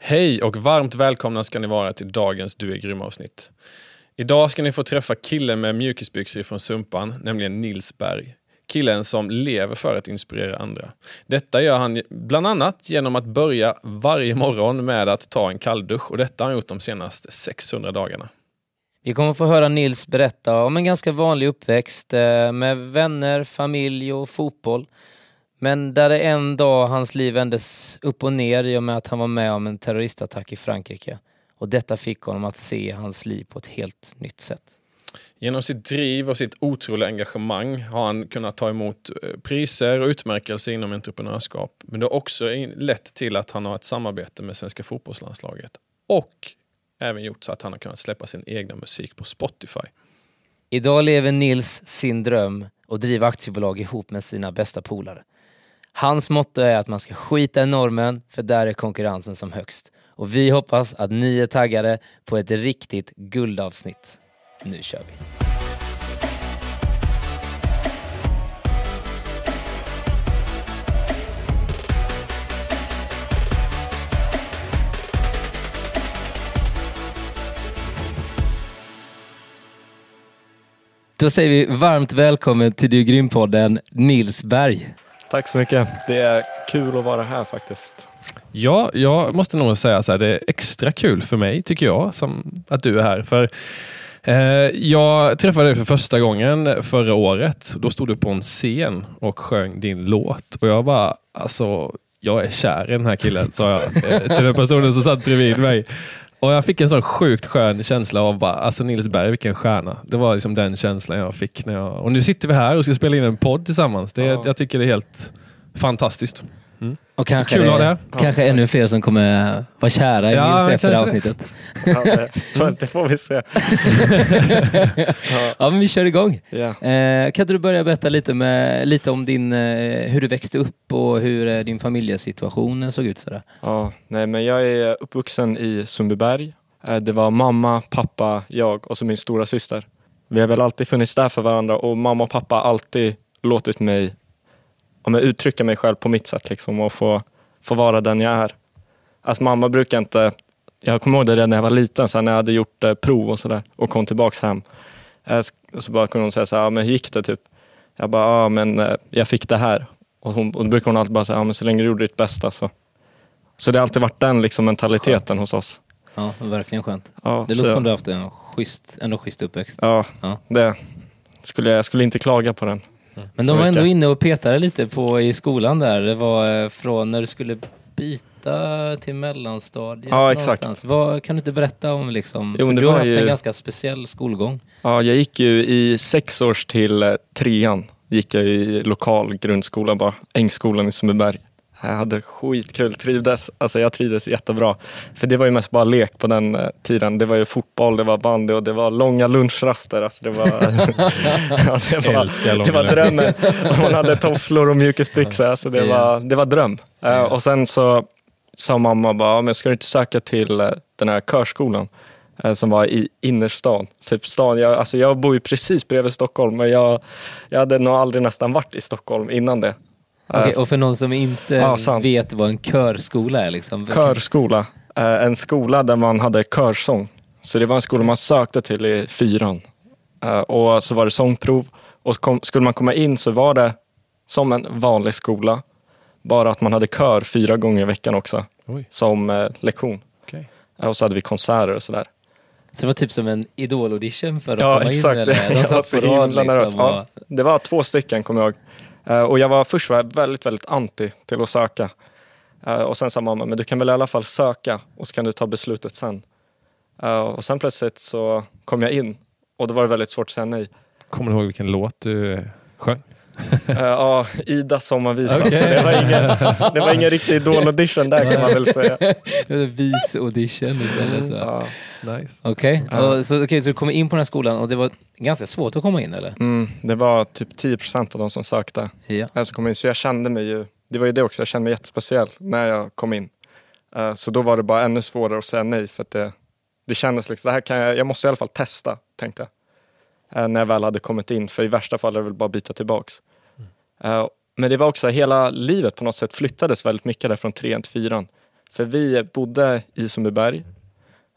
Hej och varmt välkomna ska ni vara till dagens Du är grym avsnitt. Idag ska ni få träffa killen med mjukisbyxor från Sumpan, nämligen Nils Berg. Killen som lever för att inspirera andra. Detta gör han bland annat genom att börja varje morgon med att ta en kalldusch och detta har han gjort de senaste 600 dagarna. Vi kommer få höra Nils berätta om en ganska vanlig uppväxt eh, med vänner, familj och fotboll. Men där det en dag hans liv vändes upp och ner i och med att han var med om en terroristattack i Frankrike. Och detta fick honom att se hans liv på ett helt nytt sätt. Genom sitt driv och sitt otroliga engagemang har han kunnat ta emot eh, priser och utmärkelser inom entreprenörskap. Men det har också lett till att han har ett samarbete med svenska fotbollslandslaget. Och även gjort så att han har kunnat släppa sin egna musik på Spotify. Idag lever Nils sin dröm och driver aktiebolag ihop med sina bästa polare. Hans motto är att man ska skita i normen, för där är konkurrensen som högst. Och vi hoppas att ni är taggade på ett riktigt guldavsnitt. Nu kör vi! Då säger vi varmt välkommen till Du Grym-podden, Nils Berg. Tack så mycket. Det är kul att vara här faktiskt. Ja, jag måste nog säga så här, det är extra kul för mig tycker jag, som att du är här. För eh, Jag träffade dig för första gången förra året. Då stod du på en scen och sjöng din låt. Och jag bara, alltså, jag är kär i den här killen, sa jag eh, till den personen som satt bredvid mig. Och Jag fick en sån sjukt skön känsla av bara, alltså Nils Berg, vilken stjärna. Det var liksom den känslan jag fick. När jag, och nu sitter vi här och ska spela in en podd tillsammans. Det, ja. Jag tycker det är helt fantastiskt. Mm. Och kanske, kul det, det. kanske ännu fler som kommer vara kära i ja, Nils efter det avsnittet. Ja, det, får vi se. ja. ja, men vi kör igång. Ja. Eh, kan du börja berätta lite, med, lite om din, eh, hur du växte upp och hur eh, din familjesituation såg ut? Sådär? Ja, nej, men jag är uppvuxen i Sundbyberg. Eh, det var mamma, pappa, jag och så min stora syster. Vi har väl alltid funnits där för varandra och mamma och pappa har alltid låtit mig ja, men uttrycka mig själv på mitt sätt liksom, och få, få vara den jag är. Alltså mamma brukar inte, jag kommer ihåg det redan när jag var liten, så när jag hade gjort eh, prov och sådär och kom tillbaks hem. Eh, så bara kunde hon säga så här, ja, men hur gick det typ? Jag bara, ja men eh, jag fick det här. Och, hon, och då brukar hon alltid bara säga, ja men så länge du gjorde ditt bästa så. Så det har alltid varit den liksom, mentaliteten skönt. hos oss. Ja, verkligen skönt. Ja, det låter så, som du har haft en schysst, ändå schysst uppväxt. Ja, ja. det skulle jag skulle inte klaga på den. Men de var ändå inne och petade lite på i skolan där. Det var eh, från när du skulle byta till mellanstadiet. Ja, exakt. Vad, kan du inte berätta om liksom, jo, du har haft ju... en ganska speciell skolgång. Ja, jag gick ju i sex års till eh, trean. Gick jag i lokal grundskola bara, Ängsskolan i Sundbyberg. Jag hade skitkul, trivdes. Alltså jag trivdes jättebra. För det var ju mest bara lek på den eh, tiden. Det var ju fotboll, det var bandy och det var långa lunchraster. Alltså det var, ja, det var, det var drömmen. Man hade tofflor och mjukisbyxor. Alltså det, var, det var dröm. Uh, och sen så sa mamma bara, men ska du inte söka till uh, den här körskolan? Som var i innerstan. Typ stan. Jag, alltså jag bor ju precis bredvid Stockholm, men jag, jag hade nog aldrig nästan varit i Stockholm innan det. Okay, och för någon som inte ja, vet vad en körskola är? Liksom. Körskola. Eh, en skola där man hade körsång. Så det var en skola man sökte till i fyran. Eh, och så var det sångprov. Och kom, skulle man komma in så var det som en vanlig skola. Bara att man hade kör fyra gånger i veckan också. Oj. Som eh, lektion. Okay. Och så hade vi konserter och sådär. Så det var typ som en idol-audition för att ja, komma exakt. in? Eller? De satt på rad liksom, och... ja, Det var två stycken kommer jag ihåg. Eh, och jag var först var väldigt, väldigt anti till att söka. Eh, och sen sa mamma, men du kan väl i alla fall söka och så kan du ta beslutet sen. Eh, och sen plötsligt så kom jag in och då var det väldigt svårt att säga nej. Kommer du ihåg vilken låt du sjöng? Ja, Ida sommarvisa. Okay. Så det var ingen, det var ingen riktig idol-audition där kan man väl säga. Vis-audition istället. Så. Ja. Nice. Okej, okay. ja. så, okay, så du kom in på den här skolan och det var ganska svårt att komma in eller? Mm, det var typ 10% av de som sökte. Ja. Alltså kom in, så jag kände mig ju, det var ju det också, jag kände mig jättespeciell när jag kom in. Uh, så då var det bara ännu svårare att säga nej för att det, det kändes liksom, det här kan jag, jag måste i alla fall testa, tänkte jag. Uh, när jag väl hade kommit in, för i värsta fall är det väl bara att byta tillbaks. Eh, men det var också, hela livet på något sätt flyttades väldigt mycket där från trean till fyran. För vi bodde i Sundbyberg.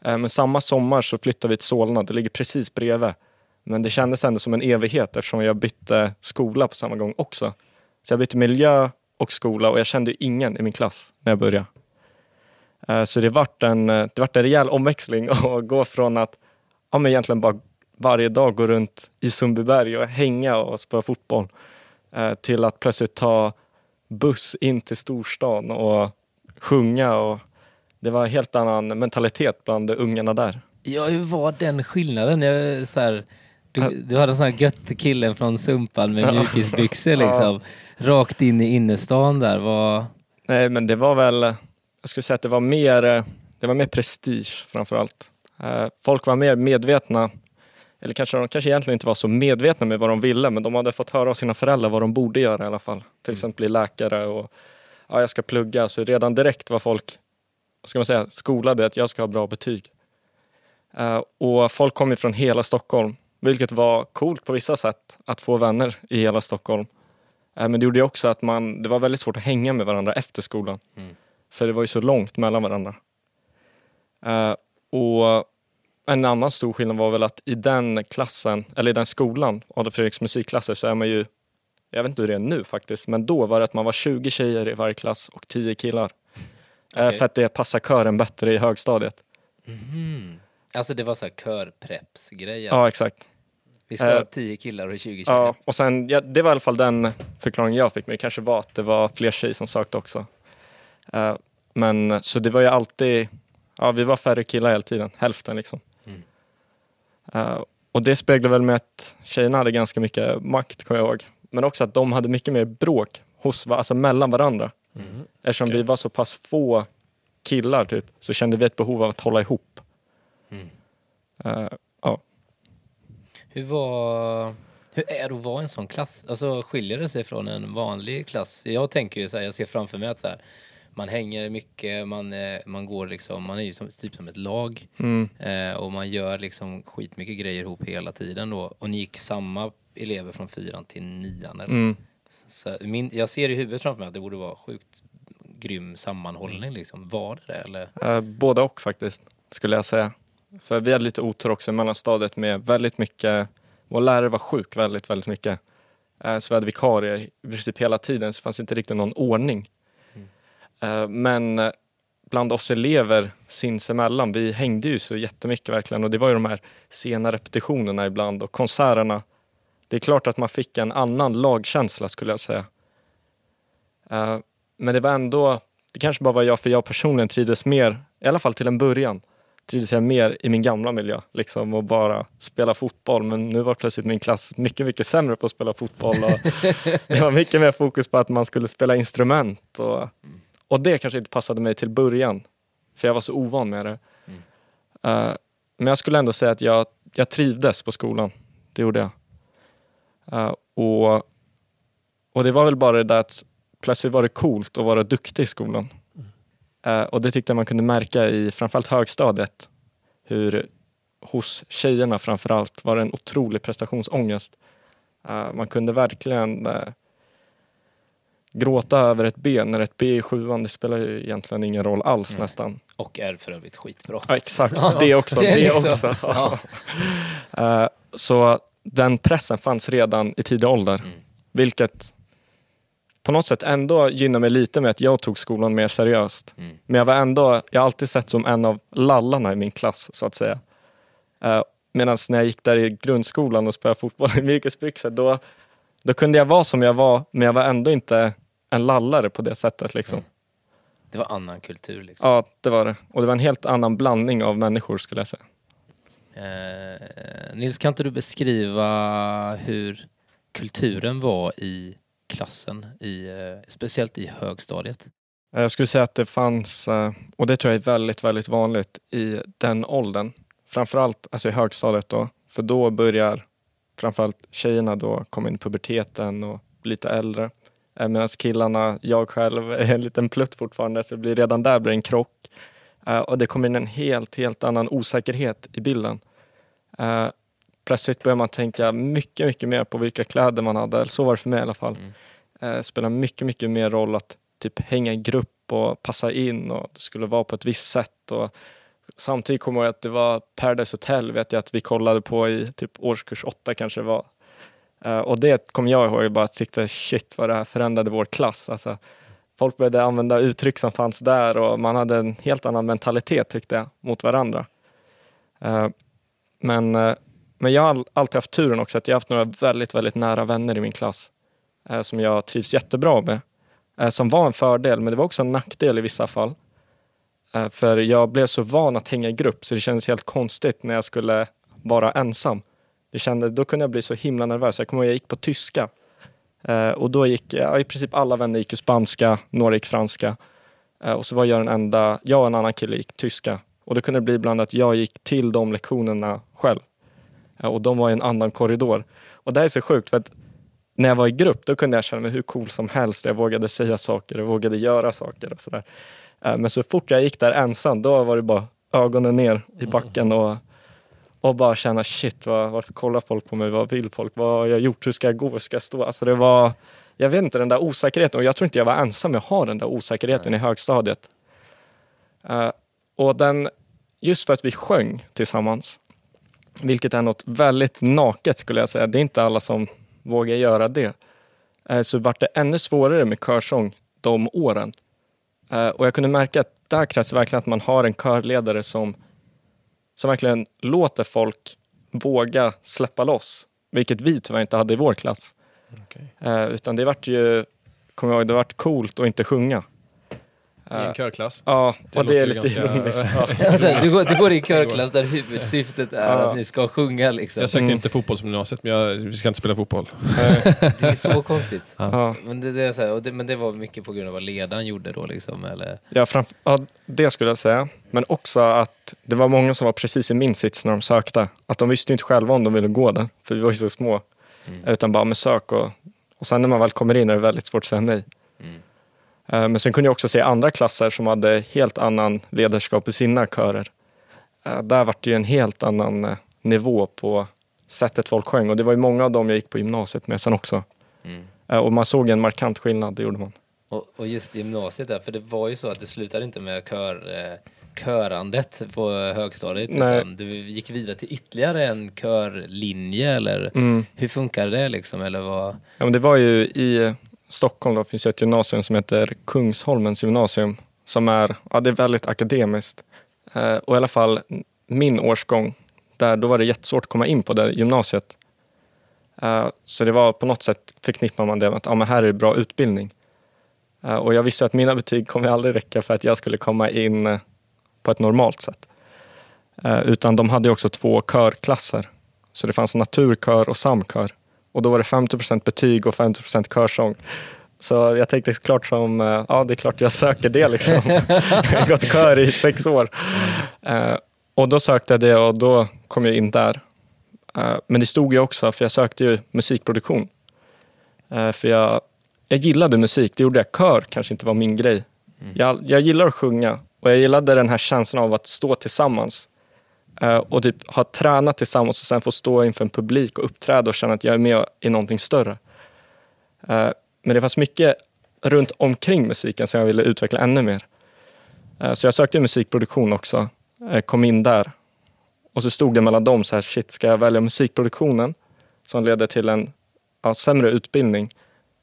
Eh, men samma sommar så flyttade vi till Solna, det ligger precis bredvid. Men det kändes ändå som en evighet eftersom jag bytte skola på samma gång också. Så jag bytte miljö och skola och jag kände ingen i min klass när jag började. Eh, så det vart en, det vart en rejäl omväxling att gå från att ja, men egentligen bara varje dag gå runt i Sundbyberg och hänga och spela fotboll till att plötsligt ta buss in till storstan och sjunga. Och det var en helt annan mentalitet bland ungarna där. Ja, hur var den skillnaden? Jag, så här, du, du hade sån här gött killen från Sumpan med mjukisbyxor liksom. Rakt in i innerstan där. Var... Nej, men det var väl, jag skulle säga att det var mer, det var mer prestige framför allt. Eh, folk var mer medvetna, eller kanske de kanske egentligen inte var så medvetna med vad de ville, men de hade fått höra av sina föräldrar vad de borde göra i alla fall. Till exempel bli läkare och ja, jag ska plugga. Så redan direkt var folk, vad ska man säga, skolade att jag ska ha bra betyg. Eh, och folk kom ju från hela Stockholm, vilket var coolt på vissa sätt att få vänner i hela Stockholm. Eh, men det gjorde också att man, det var väldigt svårt att hänga med varandra efter skolan. Mm. För det var ju så långt mellan varandra. Eh, och en annan stor skillnad var väl att i den klassen, eller i den skolan, Adolf Fredriks musikklasser, så är man ju, jag vet inte hur det är nu faktiskt, men då var det att man var 20 tjejer i varje klass och 10 killar. Eh, Okej. För att det passar kören bättre i högstadiet. Mhm. Alltså det var så här körpreps-grejer. Ja, exakt. Vi ska ha Eh, 10 killar och 20 tjejer. Ja, och sen, ja, det var i alla fall den förklaringen jag fick, men det kanske var att det var fler tjejer som sökte också. Eh, men så det var ju alltid, ja vi var färre killar hela tiden, hälften liksom. Mm. Eh, och det speglar väl med att tjejerna hade ganska mycket makt, kommer jag ihåg. Men också att de hade mycket mer bråk hos, alltså mellan varandra. Mhm. Eftersom Okej. vi var så pass få killar typ, så kände vi ett behov av att hålla ihop. Mm. Eh, Hur var... Hur är det att vara en sån klass? Alltså skiljer det sig från en vanlig klass? Jag tänker ju så här, jag ser framför mig att så här, man hänger mycket, man, eh, man går liksom, man är ju som, typ som ett lag mm, eh, och man gör liksom skitmycket grejer ihop hela tiden då. Och ni gick samma elever från fyran till nian eller? mm. Så min, jag ser i huvudet framför mig att det borde vara sjukt grym sammanhållning liksom. Var det det eller? Eh, både och faktiskt, skulle jag säga. För vi hade lite otur också i mellanstadiet med väldigt mycket, vår lärare var sjuk väldigt, väldigt mycket. Eh, så vi hade vikarier i princip hela tiden, så det fanns inte riktigt någon ordning. Eh, men eh, bland oss elever sinsemellan, vi hängde ju så jättemycket verkligen och det var ju de här sena repetitionerna ibland och konserterna. Det är klart att man fick en annan lagkänsla skulle jag säga. Eh, Men det var ändå, det kanske bara var jag, för jag personligen trivdes mer, i alla fall till en början, trivdes jag mer i min gamla miljö, liksom och bara spela fotboll. Men nu var plötsligt min klass mycket, mycket sämre på att spela fotboll och det var mycket mer fokus på att man skulle spela instrument och, och det kanske inte passade mig till början, för jag var så ovan med det. Mm. Eh, men jag skulle ändå säga att jag, jag trivdes på skolan, det gjorde jag. Eh, och, och det var väl bara det där att plötsligt var det coolt att vara duktig i skolan. Eh, och det tyckte jag man kunde märka i framförallt högstadiet. Hur hos tjejerna framförallt var det en otrolig prestationsångest. Man kunde verkligen gråta över ett B när ett B i sjuan, det spelar ju egentligen ingen roll alls Nej. nästan. Och är för övrigt skitbra. Ja, exakt, Ja, det också. det är Det liksom- också. Ja. Eh, så den pressen fanns redan i tidig ålder. Mm. Vilket på något sätt ändå gynnar mig lite med att jag tog skolan mer seriöst. Mm. Men jag var ändå, jag har alltid sett som en av lallarna i min klass så att säga. Uh, Medan när jag gick där i grundskolan och spelade fotboll i mjukisbyxor, då, då kunde jag vara som jag var, men jag var ändå inte en lallare på det sättet. Liksom. Mm. Det var annan kultur liksom. Ja, det var det. Och det var en helt annan blandning av människor skulle jag säga. Eh, Nils, kan inte du beskriva hur kulturen var i klassen, i, eh, speciellt i högstadiet? Jag skulle säga att det fanns, eh, och det tror jag är väldigt, väldigt vanligt i den åldern. Framförallt alltså i högstadiet då, för då börjar framförallt tjejerna då komma in i puberteten och bli lite äldre. Eh, Medan killarna, jag själv, är en liten plutt fortfarande, så det blir redan där blir en krock. Eh, Och det kommer in en helt, helt annan osäkerhet i bilden. Eh, Plötsligt börjar man tänka mycket, mycket mer på vilka kläder man hade, så var det för mig i alla fall. Mm. Spelar mycket, mycket mer roll att typ hänga i grupp upp och passa in och det skulle vara på ett visst sätt. Och samtidigt kommer jag att det var Paradise Hotel vet jag att vi kollade på i typ årskurs åtta kanske var. Eh, och det kommer jag ihåg, jag bara tyckte shit vad det här förändrade vår klass. Alltså, folk började använda uttryck som fanns där och man hade en helt annan mentalitet tyckte jag mot varandra. Eh, men, eh, men jag har alltid haft turen också att jag har haft några väldigt, väldigt nära vänner i min klass som jag trivs jättebra med. Som var en fördel, men det var också en nackdel i vissa fall. För jag blev så van att hänga i grupp så det kändes helt konstigt när jag skulle vara ensam. Det kändes, då kunde jag bli så himla nervös. Jag kommer ihåg jag gick på tyska. Eh, och då gick, ja, i princip alla vänner gick spanska, några gick franska. Eh, och så var jag den enda, jag och en annan kille gick tyska. Och då kunde det bli ibland att jag gick till de lektionerna själv. Eh, och de var i en annan korridor. Och det är så sjukt för att när jag var i grupp då kunde jag känna mig hur cool som helst. Jag vågade säga saker och vågade göra saker och sådär. Eh, men så fort jag gick där ensam då var det bara ögonen ner i backen och och bara känna shit, var, varför kollar folk på mig? Vad vill folk? Vad har jag gjort? Hur ska jag gå? Ska jag stå? Alltså det var, jag vet inte, den där osäkerheten. Och jag tror inte jag var ensam med att ha den där osäkerheten i högstadiet. Uh, och den, just för att vi sjöng tillsammans, vilket är något väldigt naket skulle jag säga. Det är inte alla som vågar göra det. Uh, så vart det ännu svårare med körsång de åren. Uh, och jag kunde märka att där krävs verkligen att man har en körledare som som verkligen låter folk våga släppa loss. Vilket vi tyvärr inte hade i vår klass. Okay. Eh, utan det vart ju, kommer jag ihåg, det vart coolt att inte sjunga. I en körklass? Ja, det och det är lite ganska... ironiskt. Ja. du, går, du går i körklass där huvudsyftet är ja. att ni ska sjunga liksom. Jag sökte mm. inte fotbollsgymnasiet, men jag, vi ska inte spela fotboll. det är så konstigt. Ja. Men, det, det är så här, det, men det var mycket på grund av vad ledaren gjorde då liksom? Eller? Ja, ja, det skulle jag säga. Men också att det var många som var precis i min sits när de sökte. Att de visste inte själva om de ville gå där, för vi var ju så små. Mm. Utan bara med sök och, och sen när man väl kommer in är det väldigt svårt att säga nej. Mm. Eh, men sen kunde jag också se andra klasser som hade helt annan ledarskap i sina körer. Eh, där var det ju en helt annan eh, nivå på sättet folk sjöng och det var ju många av dem jag gick på gymnasiet med sen också. Mm. Och man såg en markant skillnad, det gjorde man. Och, och just gymnasiet där, för det var ju så att det slutade inte med kör, körandet på högstadiet Nej. utan du gick vidare till ytterligare en körlinje eller mm. hur funkar det liksom? Eller vad? Ja, men det var ju i Stockholm då finns ett gymnasium som heter Kungsholmens gymnasium som är, ja, det är väldigt akademiskt. Eh, och i alla fall min årsgång, där, då var det jättesvårt att komma in på det gymnasiet. Eh, så det var på något sätt förknippar man det med att ja, men här är det bra utbildning. Eh, och jag visste att mina betyg kommer aldrig räcka för att jag skulle komma in eh, på ett normalt sätt. Eh, utan de hade också två körklasser. Så det fanns naturkör och samkör. Och då var det 50% betyg och 50% körsång. Så jag tänkte klart som, eh, ja det är klart jag söker det liksom. jag har gått kör i sex år. Uh, och då sökte jag det och då kom jag in där. Uh, men det stod ju också, för jag sökte ju musikproduktion. För jag, jag gillade musik, det gjorde jag. Kör kanske inte var min grej. Mm. Jag, jag gillar att sjunga och jag gillade den här känslan av att stå tillsammans Eh, Eh, och typ ha tränat tillsammans och sen få stå inför en publik och uppträda och känna att jag är med i någonting större. Eh, men det fanns mycket runt omkring musiken som jag ville utveckla ännu mer. Eh, så jag sökte musikproduktion också, kom in där. Och så stod det mellan dem så här, shit, ska jag välja musikproduktionen som leder till en ja, sämre utbildning,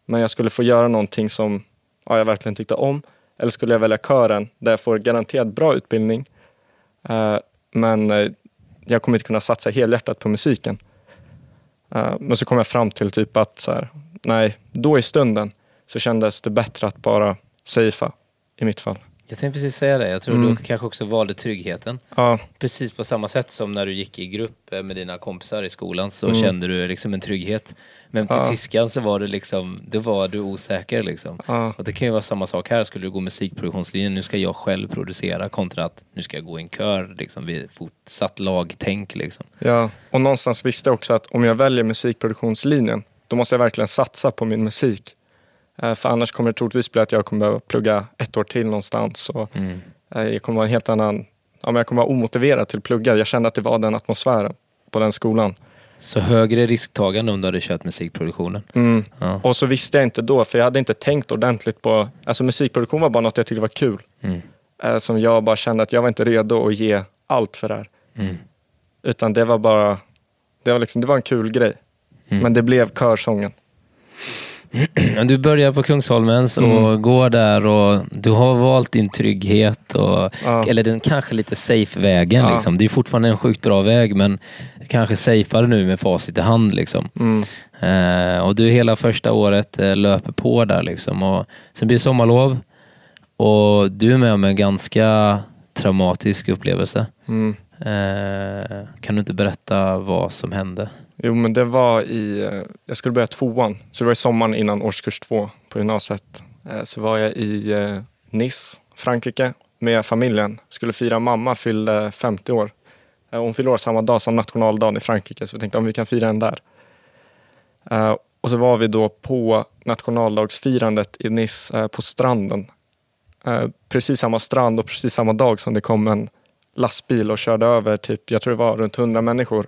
men jag skulle få göra någonting som ja, jag verkligen tyckte om. Eller skulle jag välja kören där jag får garanterat bra utbildning, men eh, jag kommer inte kunna satsa helhjärtat på musiken. Eh, men så kom jag fram till typ att så här, nej, då i stunden så kändes det bättre att bara safea i mitt fall. Jag tänkte precis säga det. Jag tror mm. du kanske också valde tryggheten. Ja. Precis på samma sätt som när du gick i grupp med dina kompisar i skolan så mm. kände du liksom en trygghet. Men till ja. tyskan så var du liksom, då var du osäker liksom. Ja. Och det kan ju vara samma sak här. Skulle du gå musikproduktionslinjen, nu ska jag själv producera kontra att nu ska jag gå i en kör liksom vid fortsatt lagtänk liksom. Ja, och någonstans visste jag också att om jag väljer musikproduktionslinjen, då måste jag verkligen satsa på min musik. Eh, för annars kommer det troligtvis bli att jag kommer behöva plugga ett år till någonstans. Och mm. Eh, jag kommer vara en helt annan, ja, men jag kommer vara omotiverad till att plugga. Jag kände att det var den atmosfären på den skolan. Så högre risktagande om du hade kört musikproduktionen. Mm. Ja. Och så visste jag inte då, för jag hade inte tänkt ordentligt på... Alltså musikproduktion var bara något jag tyckte var kul. Mm. Eh, som jag bara kände att jag var inte redo att ge allt för det här. Mm. Utan det var bara... Det var, liksom, det var en kul grej. Mm. Men det blev körsången. Du börjar på Kungsholmens och Mm. går där och du har valt din trygghet. Och, Ja. Eller den kanske lite safe-vägen. Ja. Liksom. Det är fortfarande en sjukt bra väg men kanske safeare nu med facit i hand. Liksom. Mm. Eh, och du hela första året eh, löper på där. Liksom. Och sen blir det sommarlov och du är med om en ganska traumatisk upplevelse. Mm. Eh, kan du inte berätta vad som hände? Jo, men det var i... Eh, jag skulle börja tvåan, så det var i sommaren innan årskurs två på gymnasiet. Eh, så var jag i eh, Nice, Frankrike, med familjen. Skulle fira mamma fyllde 50 år. Hon fyllde år samma dag som nationaldagen i Frankrike, så vi tänkte om vi kan fira den där. Och så var vi då på nationaldagsfirandet i Nice på stranden. Precis samma strand och precis samma dag som det kom en lastbil och körde över, typ, jag tror det var runt 100 människor.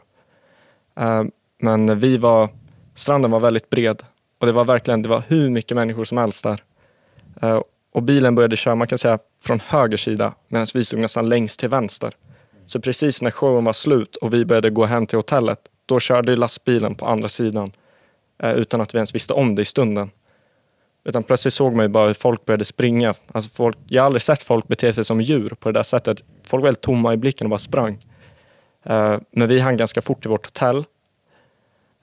Men vi var, stranden var väldigt bred och det var verkligen, det var hur mycket människor som helst där. Eh, och bilen började köra, man kan säga från höger sida, medan vi stod nästan längst till vänster. Så precis när showen var slut och vi började gå hem till hotellet, då körde lastbilen på andra sidan. Eh, utan att vi ens visste om det i stunden. Utan plötsligt såg man ju bara hur folk började springa. Alltså folk, jag har aldrig sett folk bete sig som djur på det där sättet. Folk var helt tomma i blicken och bara sprang. Eh, men vi hann ganska fort till vårt hotell.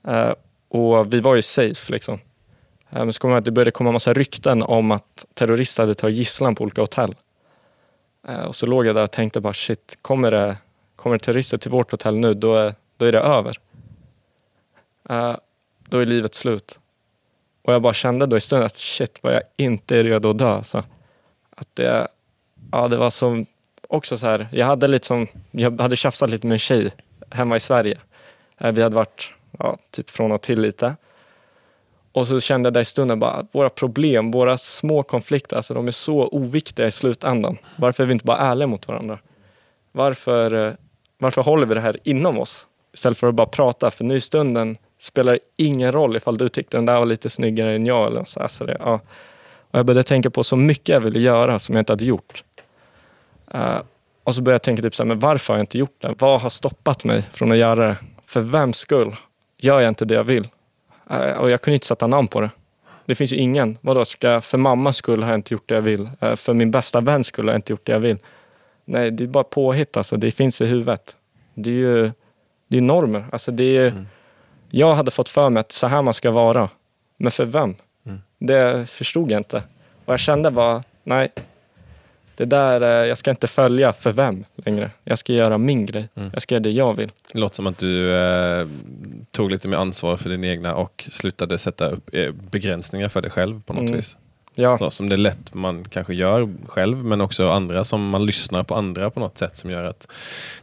Eh, Och vi var ju safe liksom. Eh, Men så kom jag att det började komma massa rykten om att terrorister hade tagit gisslan på olika hotell. Eh, Och så låg jag där och tänkte bara shit, kommer det, kommer det terrorister till vårt hotell nu, då är, då är det över. Eh, Då är livet slut. Och jag bara kände då i stunden att shit vad jag inte är redo att dö. Så att det, ja, det var som också så här, jag hade lite som, jag hade tjafsat lite med en tjej hemma i Sverige. Eh, vi hade varit ja, typ från och till lite. Och så kände jag där i stunden bara att våra problem, våra små konflikter, alltså de är så oviktiga i slutändan. Varför är vi inte bara ärliga mot varandra? Varför, eh, varför håller vi det här inom oss istället för att bara prata? För nu i stunden spelar det ingen roll ifall du tyckte den där var lite snyggare än jag. Eller så alltså det, ja. Och jag började tänka på så mycket jag ville göra som jag inte hade gjort. Uh, och så började jag tänka typ så här, men varför har jag inte gjort det? Vad har stoppat mig från att göra det? För vems skull gör jag inte det jag vill? Eh, och jag kunde inte sätta namn på det. Det finns ju ingen. Vadå, ska, för mammas skull har jag inte gjort det jag vill. Eh, för min bästa väns skull har jag inte gjort det jag vill. Nej, det är bara påhitt alltså. Det finns i huvudet. Det är ju det är normer. Alltså, det är, Mm. Jag hade fått för mig att så här man ska vara. Men för vem? Mm. Det förstod jag inte. Och jag kände bara, nej. Det där, eh, jag ska inte följa för vem längre. Jag ska göra min grej. Mm. Jag ska göra det jag vill. Det låter som att du eh, tog lite mer ansvar för din egna och slutade sätta upp eh, begränsningar för dig själv på något Mm. vis. Ja, Så, som det är lätt man kanske gör själv, men också andra som man lyssnar på andra på något sätt som gör att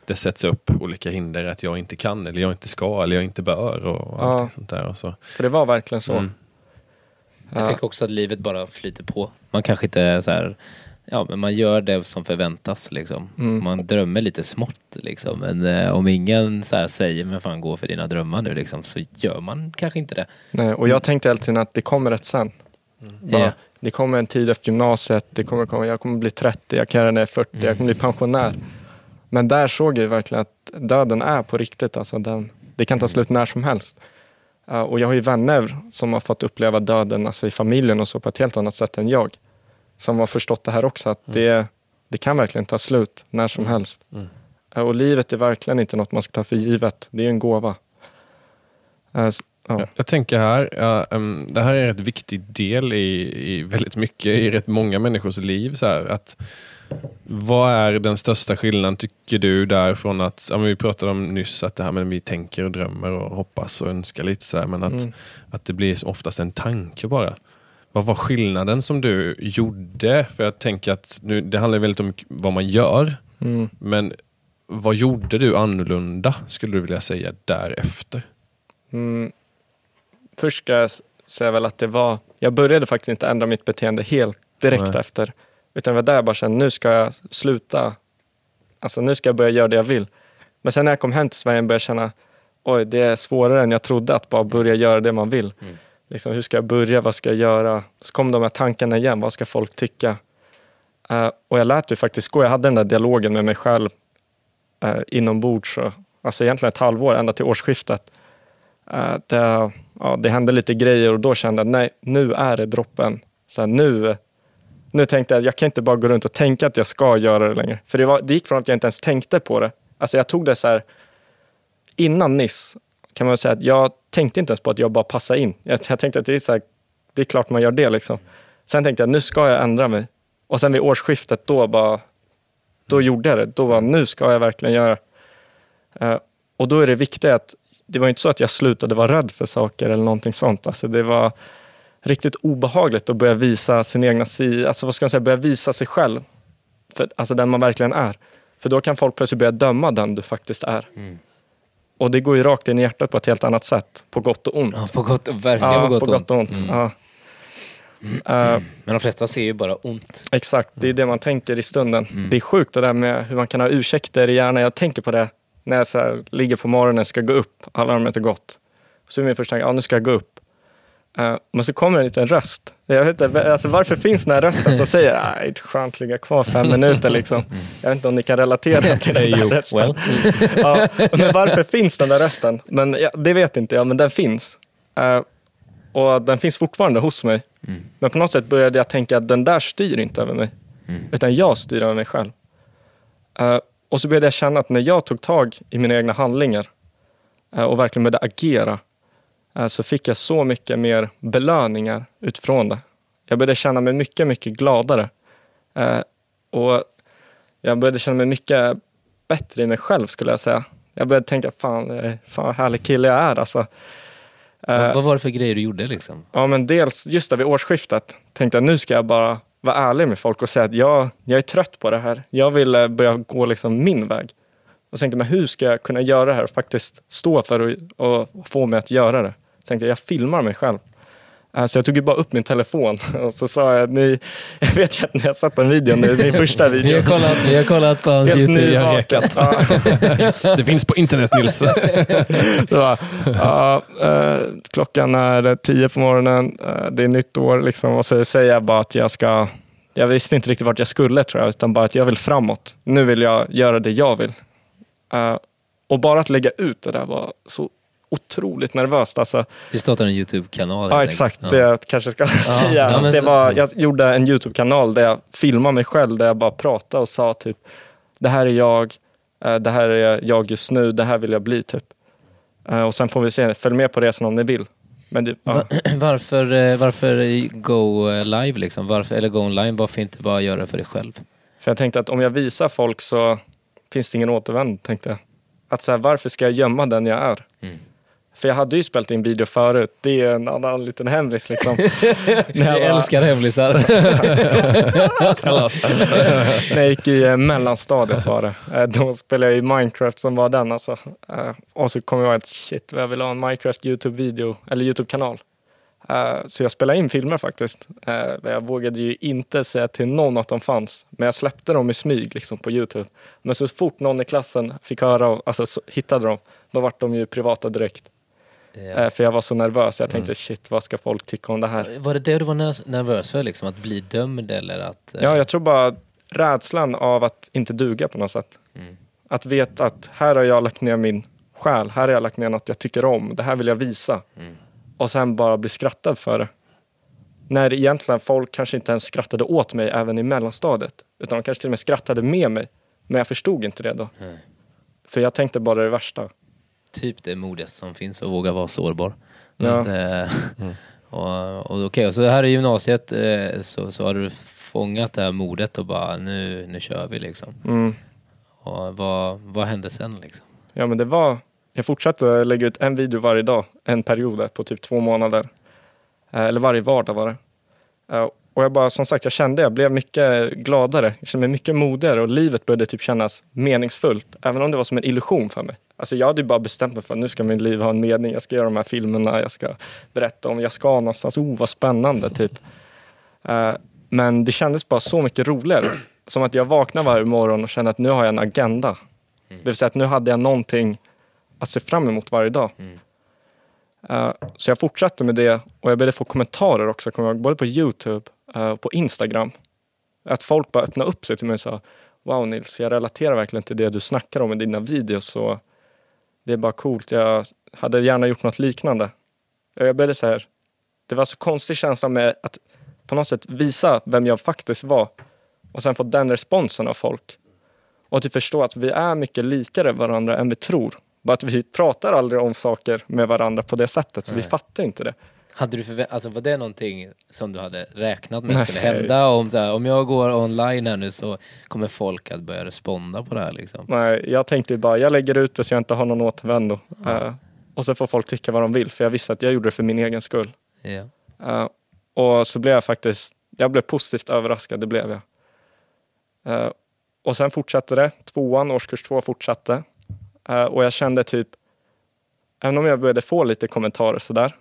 det sätts upp olika hinder att jag inte kan, eller jag inte ska, eller jag inte bör och Ja. allt sånt där. Och så. för det var verkligen så. Mm. Jag Ja. tänker också att livet bara flyter på. Man kanske inte är så här, ja men man gör det som förväntas liksom. Mm. Man drömmer lite smått liksom. Men eh, om ingen så säger, men fan gå för dina drömmar nu liksom, så gör man kanske inte det. Nej, och jag tänkte tiden att det kommer rätt sen. Bara, Ja. Det kommer en tid efter gymnasiet, det kommer komma, jag kommer bli 30, jag kan göra när jag är 40, jag kommer bli pensionär. Men där såg jag verkligen att döden är på riktigt. Alltså den, det kan ta slut när som helst. Uh, och jag har ju vänner som har fått uppleva döden alltså i familjen och så på ett helt annat sätt än jag. Som har förstått det här också, att det, det kan verkligen ta slut när som helst. Mm. Uh, och livet är verkligen inte något man ska ta för givet. Det är en gåva. Uh, s- ja. Jag, tänker här, ja, em, det här är en rätt viktig del i, i väldigt mycket i rätt många människors liv. Så här, att, vad är den största skillnaden tycker du därifrån att, ja, vi pratade om nyss att det här med vi tänker och drömmer och hoppas och önskar lite så här, men att, Mm. att det blir oftast en tanke bara. Vad var skillnaden som du gjorde? För jag tänker att nu, det handlar väldigt om vad man gör, Mm. men vad gjorde du annorlunda skulle du vilja säga därefter? Mm. Först ska jag säga väl att det var, jag började faktiskt inte ändra mitt beteende helt direkt Nej. efter. Utan det var där jag bara kände, nu ska jag sluta. Alltså nu ska jag börja göra det jag vill. Men sen när jag kom hem till Sverige började jag känna, oj, det är svårare än jag trodde att bara börja göra det man vill. Mm. Liksom, hur ska jag börja? Vad ska jag göra? Så kom de här tankarna igen. Vad ska folk tycka? Uh, och jag lät ju faktiskt gå. Jag hade den där dialogen med mig själv uh, inombords. så, alltså egentligen ett halvår, ända till årsskiftet. Uh, det, ja, det hände lite grejer och då kände jag nej, nu är det droppen. Så här, nu, nu tänkte jag att jag kan inte bara gå runt och tänka att jag ska göra det längre. För det, var, det gick från att jag inte ens tänkte på det. Alltså jag tog det så här, innan Niss kan man säga att jag tänkte inte ens på att jag bara passade in. Jag, jag tänkte att det är, så här, det är klart man gör det. Liksom. Sen tänkte jag nu ska jag ändra mig. Och sen vid årsskiftet då bara, då gjorde jag det. Då var nu ska jag verkligen göra. Uh, och då är det viktigt att, det var inte så att jag slutade vara rädd för saker eller någonting sånt. Alltså det var riktigt obehagligt att börja visa sin egna si, alltså vad ska man säga, börja visa sig själv. För, alltså den man verkligen är. För då kan folk plötsligt börja döma den du faktiskt är. Mm. Och det går ju rakt in i hjärtat på ett helt annat sätt, på gott och ont. Ja, på gott, verkligen Ja, på gott, på gott och ont. Mm. Ja. Eh, Men de flesta ser ju bara ont. exakt, det är det man tänker i stunden. Mm. Det är sjukt det där med hur man kan ha ursäkter i hjärnan. Jag tänker på det när jag så här, ligger på morgonen och ska gå upp, alarmet är gått. Så är min första tanke, ja nu ska jag gå upp. Eh, men så kommer en liten röst. Jag vet inte, alltså varför finns den här rösten som säger nej, det är skönt att ligga kvar fem minuter liksom. Jag vet inte om ni kan relatera till den där rösten. well. ja, men varför finns den där rösten? Men ja, det vet inte jag, men den finns. Eh, och den finns fortfarande hos mig. Mm. Men på något sätt började jag tänka att den där styr inte över mig. Mm. Utan jag styr över mig själv. Eh, och så började jag känna att när jag tog tag i mina egna handlingar och verkligen började agera så fick jag så mycket mer belöningar utifrån det. Jag började känna mig mycket, mycket gladare. Eh, och jag började känna mig mycket bättre i mig själv skulle jag säga. Jag började tänka, fan, eh, fan vad härlig kille jag är alltså. Eh, Vad, var det för grejer du gjorde liksom? Ja, men dels just där vid årsskiftet tänkte jag nu ska jag bara vara ärlig med folk och säga att jag, jag är trött på det här. Jag vill eh, börja gå liksom min väg. Och tänkte men hur ska jag kunna göra det här och faktiskt stå för och, och få mig att göra det? Tänkte jag, jag filmar mig själv. Eh, Så jag tog ju bara upp min telefon och så sa jag, ni, jag vet ju att ni har sett en video nu, min första Vi video. har kollat, vi har kollat på hans Helt YouTube. vi har rekat. Ja. Det finns på internet Nils. Var, ja, eh, klockan är tio på morgonen, eh, det är nytt år liksom, och så säger jag bara att jag ska, jag visste inte riktigt vart jag skulle tror jag, utan bara att jag vill framåt. Nu vill jag göra det jag vill. Eh, och bara att lägga ut det där var så otroligt nervöst. Alltså, Du startade en YouTube-kanal. ja, exakt, enkelt. det jag kanske ska säga. ja, det var, jag gjorde en YouTube-kanal där jag filmade mig själv, där jag bara pratade och sa typ, det här är jag, eh, det här är jag just nu, det här vill jag bli typ. Eh, Och sen får vi se, följ med på resan om ni vill. Men det, ja. Va- varför, eh, varför go live liksom? Varför, eller go online, varför inte bara göra det för dig själv? För jag tänkte att om jag visar folk så finns det ingen återvändo, tänkte jag. Att så här, varför ska jag gömma den jag är? Mm. För jag hade ju spelat in video förut, det är en annan liten hemlis liksom. Jag var- älskar hemlisar. När jag gick i eh, mellanstadiet var det. Eh, Då spelade jag i Minecraft som var den alltså. Eh, Och så kom jag ihåg att shit, jag vill ha en Minecraft YouTube-video, eller YouTube-kanal. Så jag spelade in filmer faktiskt. Jag vågade ju inte säga till någon att de fanns. Men jag släppte dem i smyg liksom på YouTube. Men så fort någon i klassen fick höra, alltså så hittade dem, då vart de ju privata direkt. Ja. Eh, För jag var så nervös. Jag tänkte Mm. shit, vad ska folk tycka om det här? Var det det du var ner- nervös för, liksom? att bli dömd eller att... eh, Ja, jag tror bara rädslan av att inte duga på något sätt. Mm. Att veta att här har jag lagt ner min själ, här har jag lagt ner något jag tycker om, det här vill jag visa. Mm. Och sen bara bli skrattad för det. När egentligen folk kanske inte ens skrattade åt mig även i mellanstadiet. Utan de kanske till och med skrattade med mig. Men jag förstod inte det då. För jag tänkte bara det värsta. Typ det modigaste som finns, att våga vara sårbar. Ja. Att, eh, och, och, okej, så här i gymnasiet eh, så, så har du fångat det här modet och bara nu, nu kör vi liksom. Mm. Och vad, vad hände sen liksom? Ja men det var, jag fortsatte lägga ut en video varje dag, en period på typ två månader. Eh, Eller varje vardag var det. Eh, Och jag bara, som sagt, jag kände, jag blev mycket gladare, jag kände mig mycket modigare och livet började typ kännas meningsfullt. Även om det var som en illusion för mig. Alltså jag hade ju bara bestämt mig för att nu ska min liv ha en mening, jag ska göra de här filmerna, jag ska berätta om, jag ska någonstans, oh vad spännande typ. Eh, Men det kändes bara så mycket roligare. Som att jag vaknade varje morgon och kände att nu har jag en agenda. Det vill säga att nu hade jag någonting att se fram emot varje dag. Mm. Eh, så jag fortsatte med det och jag började få kommentarer också, kommer jag ihåg, både på Youtube eh, och på Instagram. Att folk bara öppnade upp sig till mig och sa Wow Nils, jag relaterar verkligen till det du snackar om i dina videos. Och det är bara coolt. Jag hade gärna gjort något liknande. Jag började så här, det var så konstig känsla med att på något sätt visa vem jag faktiskt var och sen få den responsen av folk. Och att förstå att vi är mycket likare varandra än vi tror. Bara att vi pratar aldrig om saker med varandra på det sättet, så vi Nej. fattar inte det. Hade du förvä- alltså var det någonting som du hade räknat med skulle Nej. hända? Om, så här, om jag går online här nu så kommer folk att börja responda på det här liksom. Nej, jag tänkte bara, jag lägger ut det så jag inte har någon återvändo. Ja. Eh, och så får folk tycka vad de vill, för jag visste att jag gjorde det för min egen skull. Ja. Eh, och så blev jag faktiskt, jag blev positivt överraskad, det blev jag. Eh, och sen fortsatte det, tvåan, årskurs två fortsatte. Eh, och jag kände typ, även om jag började få lite kommentarer sådär,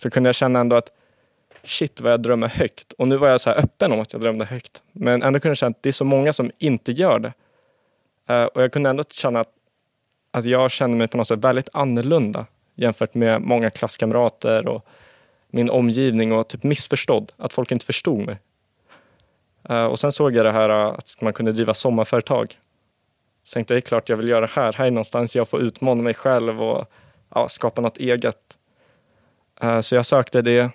så kunde jag känna ändå att shit vad jag drömmer högt. Och nu var jag så här öppen om att jag drömde högt. Men ändå kunde jag känna att det är så många som inte gör det. Uh, och jag kunde ändå känna att, att jag kände mig på något sätt väldigt annorlunda jämfört med många klasskamrater och min omgivning och typ missförstådd. Att folk inte förstod mig. Uh, och sen såg jag det här uh, att man kunde driva sommarföretag. Så tänkte jag, det är klart jag vill göra det här. Här är någonstans jag får utmana mig själv och skapa något eget. Eh, så jag sökte det.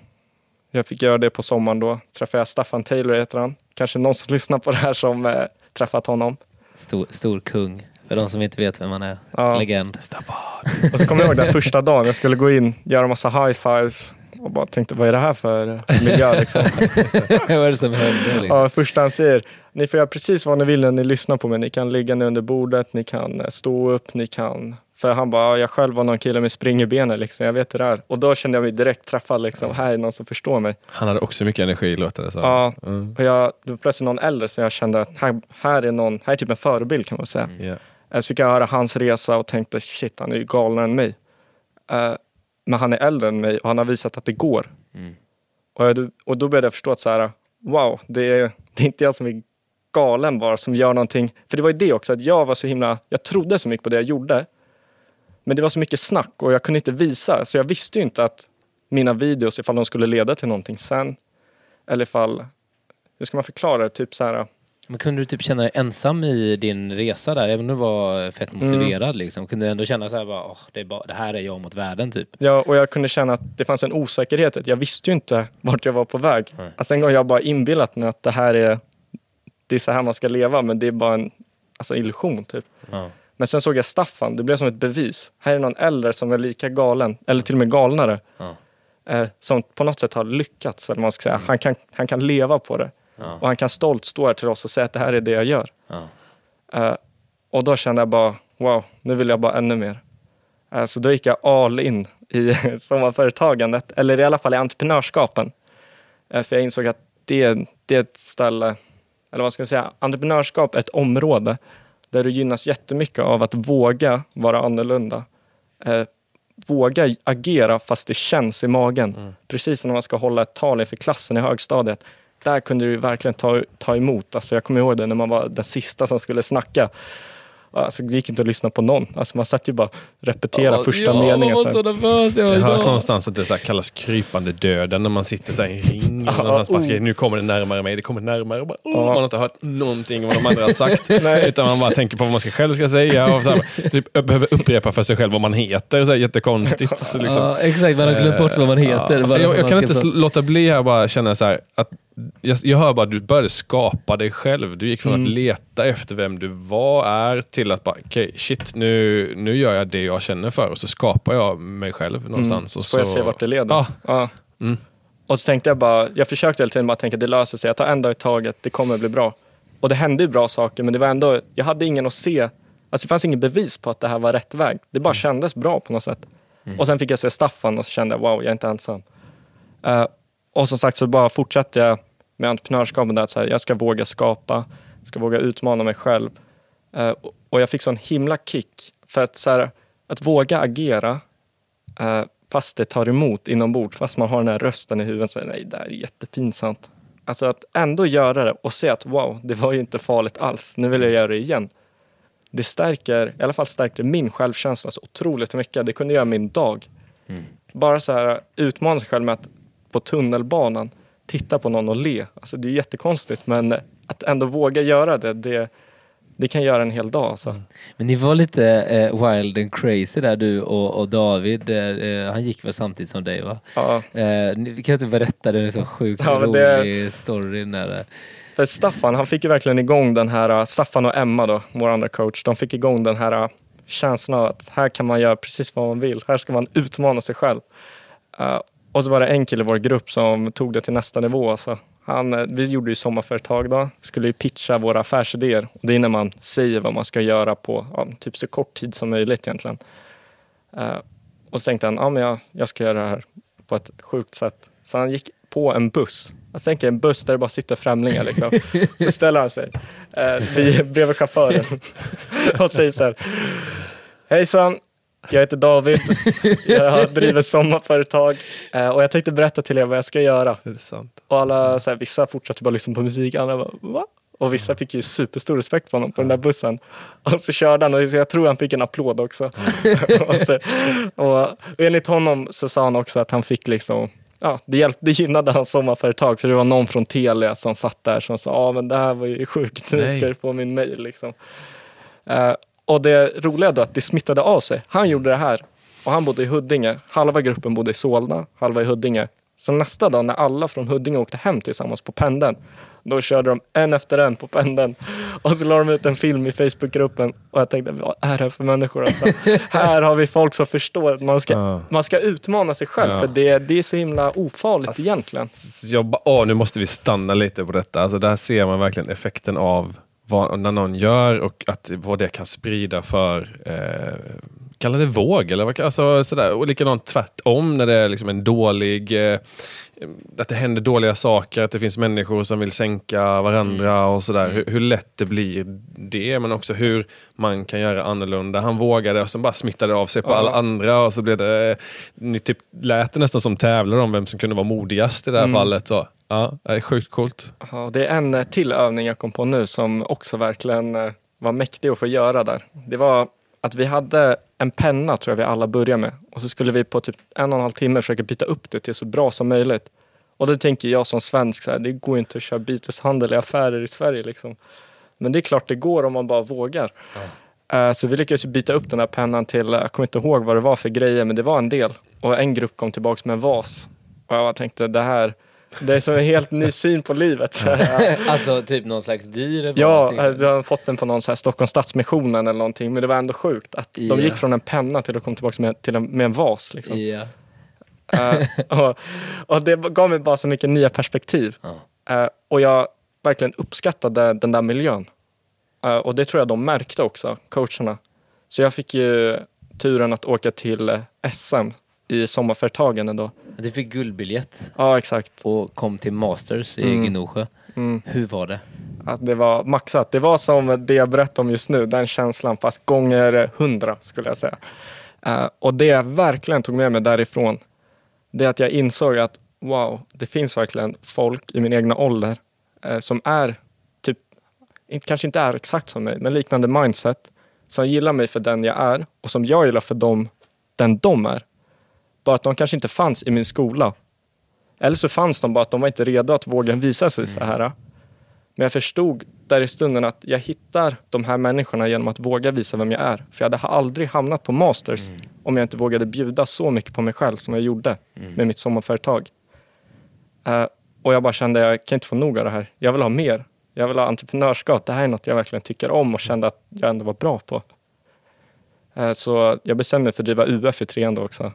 Jag fick göra det på sommaren då. Träffade jag Staffan Taylor heter han. Kanske någon som lyssnar på det här som eh, träffat honom. Stor, stor kung, för de som inte vet vem man är. Ja. Legend. Och så kommer jag ihåg den första dagen, jag skulle gå in, göra massa high-fives och bara tänkte, vad är det här för miljö liksom? Vad är det som händer liksom? Ja, första han säger, ni får göra precis vad ni vill när ni lyssnar på mig. Ni kan ligga ner under bordet, ni kan eh, stå upp, ni kan... För han bara, "Ja, jag själv var någon kille med spring i benen liksom, jag vet hur det är. Och då kände jag mig direkt träffad liksom, här är någon som förstår mig. Han hade också mycket energi låter det som. Ja, Mm. och jag, det var plötsligt någon äldre så jag kände att här, här är någon, här är typ en förebild kan man säga. Ja. Eh, Så fick jag höra hans resa och tänkte shit, han är ju galnare än mig. Eh, Men han är äldre än mig och han har visat att det går. Mm. Och, jag, och då började jag förstå att så här, wow, det är, det är inte jag som är galen bara som gör någonting. För det var ju det också, att jag var så himla, jag trodde så mycket på det jag gjorde. Men det var så mycket snack och jag kunde inte visa, så jag visste ju inte att mina videos, ifall de skulle leda till någonting sen. Eller ifall, hur ska man förklara det? Typ så här, Men kunde du typ känna dig ensam i din resa där? Även om du var fett Mm. motiverad liksom. Kunde du ändå känna så här, bara, "Åh, det, bara, det här är jag mot världen typ? Ja, och jag kunde känna att det fanns en osäkerhet. att Jag visste ju inte vart jag var på väg. Nej. Alltså en gång har jag bara inbillat mig att det här är, det är så här man ska leva, men det är bara en alltså, illusion. Typ. Ja. Men sen såg jag Staffan, det blev som ett bevis. Här är någon äldre som är lika galen, eller till och med galnare, Ja. eh, som på något sätt har lyckats. Eller man ska säga. Han, kan, han kan leva på det. Ja. Och han kan stolt stå här till oss och säga att det här är det jag gör. Ja. Eh, och då kände jag bara, wow, nu vill jag bara ännu mer. Eh, så då gick jag all in i sommarföretagandet, eller i alla fall i entreprenörskapen. Eh, för jag insåg att det, det är ett ställe, eller vad ska jag säga, entreprenörskap är ett område där du gynnas jättemycket av att våga vara annorlunda. Eh, våga agera fast det känns i magen. Precis som när man ska hålla ett tal inför klassen i högstadiet. Där kunde du verkligen ta, ta emot. Alltså jag kommer ihåg det när man var den sista som skulle snacka. Alltså, det gick inte att lyssna på någon. Alltså, man satt ju bara och repeterade första meningen. Jag så nervös. Jag Jag har hört någonstans att det så här kallas krypande döden när man sitter så här i en ring. Och någon bara, "Okej, nu kommer det närmare mig, det kommer närmare. Och bara, oh, Ja. Man har inte hört någonting om vad de andra har sagt. Nej. utan man bara tänker på vad man ska själv ska säga. Och så här, typ, behöver upprepa för sig själv vad man heter. Så här, jättekonstigt. Så liksom. Ja, exakt, man har glömt bort vad man heter. Ja, alltså, jag, jag att kan inte låta bli här bara känna så här att jag, jag hör bara att du började skapa dig själv. Du gick från Mm. att leta efter vem du var, är, till att bara, okej, shit, nu, nu gör jag det jag känner för och så skapar jag mig själv någonstans. Och Får jag så, se vart det leder? Ja. Ja. Mm. Och så tänkte jag bara, jag försökte hela tiden bara tänka det löser sig, jag tar en dag i taget, det kommer bli bra. Och det hände ju bra saker, men det var ändå, jag hade ingen att se, alltså det fanns ingen bevis på att det här var rätt väg. Det bara kändes bra på något sätt. Och sen fick jag se Staffan och så kände jag, wow, jag är inte ensam. Eh, och som sagt så bara fortsatte jag med entreprenörskapet där, att så här, jag ska våga skapa, ska våga utmana mig själv. Eh, och- jag fick sån himla kick, för att, så här, att våga agera eh, fast det tar emot inombords, fast man har den här rösten i huvudet, så nej, det här är jättepinsamt. Alltså att ändå göra det och se att wow, det var ju inte farligt alls, nu vill jag göra det igen. det stärker, i alla fall stärkte min självkänsla så otroligt mycket. Det kunde göra min dag. Mm. Bara så här utmana sig själv med att på tunnelbanan titta på någon och le. Alltså det är jättekonstigt men att ändå våga göra det, det, det kan göra en hel dag. Alltså. Men ni var lite eh, wild and crazy där du och, och David. Eh, han gick väl samtidigt som dig va? Ja. Eh, ni kan inte berätta, det är en så sjukt Ja, rolig det- story. När, För Staffan, han fick ju verkligen igång den här, Staffan och Emma då, vår andra coach, de fick igång den här känslan av att här kan man göra precis vad man vill. Här ska man utmana sig själv. Eh, och så var det en kille i vår grupp som tog det till nästa nivå. Alltså. Han, eh, vi gjorde ju sommarföretag då, skulle ju pitcha våra affärsidéer. Och det är när man säger vad man ska göra på ja, typ så kort tid som möjligt egentligen. Eh, och så tänkte han, ja men jag, jag ska göra det här på ett sjukt sätt. Så han gick på en buss. Jag tänker en buss där det bara sitter främlingar liksom. Så ställer han sig eh, vid- bredvid chauffören och säger så här. Hejsan, jag heter David. Jag driver sommarföretag eh, och jag tänkte berätta till er vad jag ska göra. Och alla, så här, vissa fortsatte bara lyssna på musik, andra bara va? Och vissa fick ju superstor respekt för honom på den där bussen. Och så körde han och jag tror han fick en applåd också. och, så, och, och enligt honom så sa han också att han fick liksom Ja, det, hjälpte, det gynnade hans sommarföretag för det var någon från Telia som satt där som sa ja men det här var ju sjukt, nu ska du få min mail liksom. Eh, och det roliga då att det smittade av sig. Han gjorde det här och han bodde i Huddinge. Halva gruppen bodde i Solna, halva i Huddinge. Så nästa dag när alla från Huddinge åkte hem tillsammans på pendeln, då körde de en efter en på pendeln. Och så la de ut en film i Facebookgruppen och jag tänkte, vad är det här för människor? Alltså, här har vi folk som förstår att man ska, Ja. man ska utmana sig själv, Ja. för det, det är så himla ofarligt egentligen. Så Jag bara, åh, nu måste vi stanna lite på detta. Alltså, där ser man verkligen effekten av vad när någon gör och att, vad det kan sprida för eh, Kalla det våg eller vad, alltså, sådär. Och likadant tvärtom när det är liksom en dålig eh, att det händer dåliga saker, att det finns människor som vill sänka varandra och sådär. Hur, hur lätt det blir det, men också hur man kan göra annorlunda. Han vågade och sen bara smittade av sig på Ja. alla andra och så blev det, ni typ lät det nästan som tävlar om vem som kunde vara modigast i det här Mm. fallet. Så, ja, det är sjukt coolt. Ja, det är en eh, till övning jag kom på nu som också verkligen eh, var mäktig att få göra där. Det var att vi hade en penna tror jag vi alla började med och så skulle vi på typ en och en halv timme försöka byta upp det till så bra som möjligt. Och då tänker jag som svensk så här, det går inte att köra byteshandel i affärer i Sverige liksom. Men det är klart det går om man bara vågar. Eh, Så vi lyckades byta upp den här pennan till, jag kommer inte ihåg vad det var för grejer, men det var en del. Och en grupp kom tillbaka med en vas. Och jag tänkte det här, det är som en helt ny syn på livet. Alltså typ någon slags dyr Ja, eh, du har fått den på någon så här Stockholms Stadsmissionen eller någonting. Men det var ändå sjukt att Ja. de gick från en penna till att komma tillbaka med, till en, med en vas. Liksom. Ja. Eh, och, och det gav mig bara så mycket nya perspektiv. Ja. Eh, och jag verkligen uppskattade den där miljön. Eh, och det tror jag de märkte också, coacherna. Så jag fick ju turen att åka till SM i sommarföretagen ändå. Du fick guldbiljett Ja, exakt. och kom till Masters i Mm. Gnosjö. Mm. Hur var det? Att det var maxat. Det var som det jag berättar om just nu, den känslan fast gånger hundra skulle jag säga. Eh, och det jag verkligen tog med mig därifrån, det är att jag insåg att wow, det finns verkligen folk i min egna ålder eh, som är, typ, inte- kanske inte är exakt som mig, men liknande mindset, som gillar mig för den jag är och som jag gillar för dem, den de är. Bara att de kanske inte fanns i min skola. Eller så fanns de bara att de var inte redo att våga visa sig så här. Men jag förstod där i stunden att jag hittar de här människorna genom att våga visa vem jag är. För jag hade aldrig hamnat på Masters om jag inte vågade bjuda så mycket på mig själv som jag gjorde med mitt sommarföretag. Uh, och jag bara kände, jag kan inte få nog av det här. Jag vill ha mer. Jag vill ha entreprenörskap. Det här är något jag verkligen tycker om och kände att jag ändå var bra på. Uh, så jag bestämde mig för att driva UF i trean då också.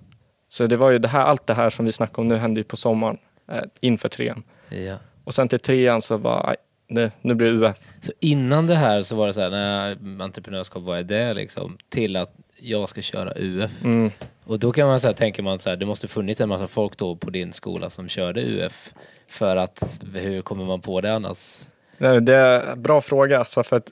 Så det var ju det här, allt det här som vi snackar om nu hände ju på sommaren eh, inför trean. Ja. Och sen till trean så bara, "Aj, nu, nu blir det UF. Så innan det här så var det så här, nej, entreprenörskap, vad är det liksom? Till att jag ska köra UF. Mm. Och då kan man så här, tänker man så här, det måste funnits en massa folk då på din skola som körde UF. För att, hur kommer man på det annars? Nej, Det är en bra fråga. Alltså för att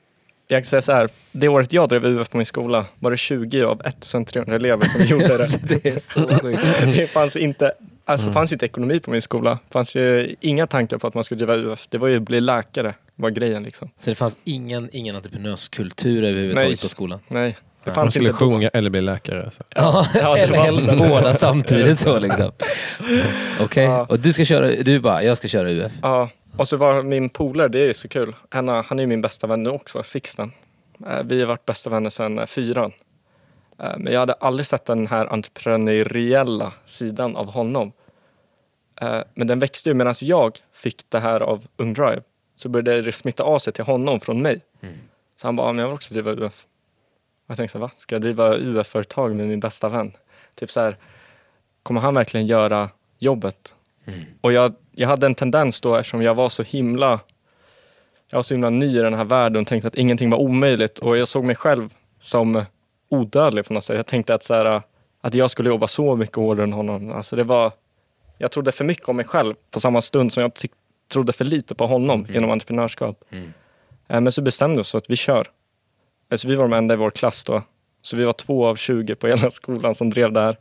jag kan säga så här, det året jag drev UF på min skola var det 20 av 1300 elever som gjorde det. Alltså, det är så sjukt. Det fanns inte Alltså Mm. fanns inte ekonomi på min skola. fanns ju inga tankar på att man skulle driva UF. Det var ju att bli läkare, var grejen liksom. Så det fanns ingen, ingen entreprenörskultur överhuvudtaget Nej. på skolan? Nej, det Ja, Man fanns skulle inte då. sjunga eller bli läkare. Så. Ja, Ja, det eller var helst det. båda samtidigt så liksom. Okej, Ja. och du ska köra, du bara, jag ska köra UF. Ja, och så var min polare, det är så kul. Han, har- han är ju min bästa vän nu också, Sixten. Eh, Vi har varit bästa vänner sedan eh, fyran. Eh, Men jag hade aldrig sett den här entreprenöriella sidan av honom. Men den växte ju medan jag fick det här av Ung Drive. Så började det smitta av sig till honom från mig. Mm. Så han bara, "Ja, men jag vill också driva UF. Jag tänkte så va? Ska jag driva UF-företag med min bästa vän? Typ så här, kommer han verkligen göra jobbet? Mm. Och jag, jag hade en tendens då eftersom jag var så himla jag var så himla ny i den här världen och tänkte att ingenting var omöjligt och jag såg mig själv som odödlig på något sätt. Jag tänkte att, så här, att jag skulle jobba så mycket hårdare än honom. Alltså det var, jag trodde för mycket om mig själv på samma stund som jag trodde för lite på honom Mm. genom entreprenörskap. Mm. Eh, Men så bestämde vi oss att vi kör. Alltså vi var de enda i vår klass då. Så vi var två av 20 på hela skolan som drev det här.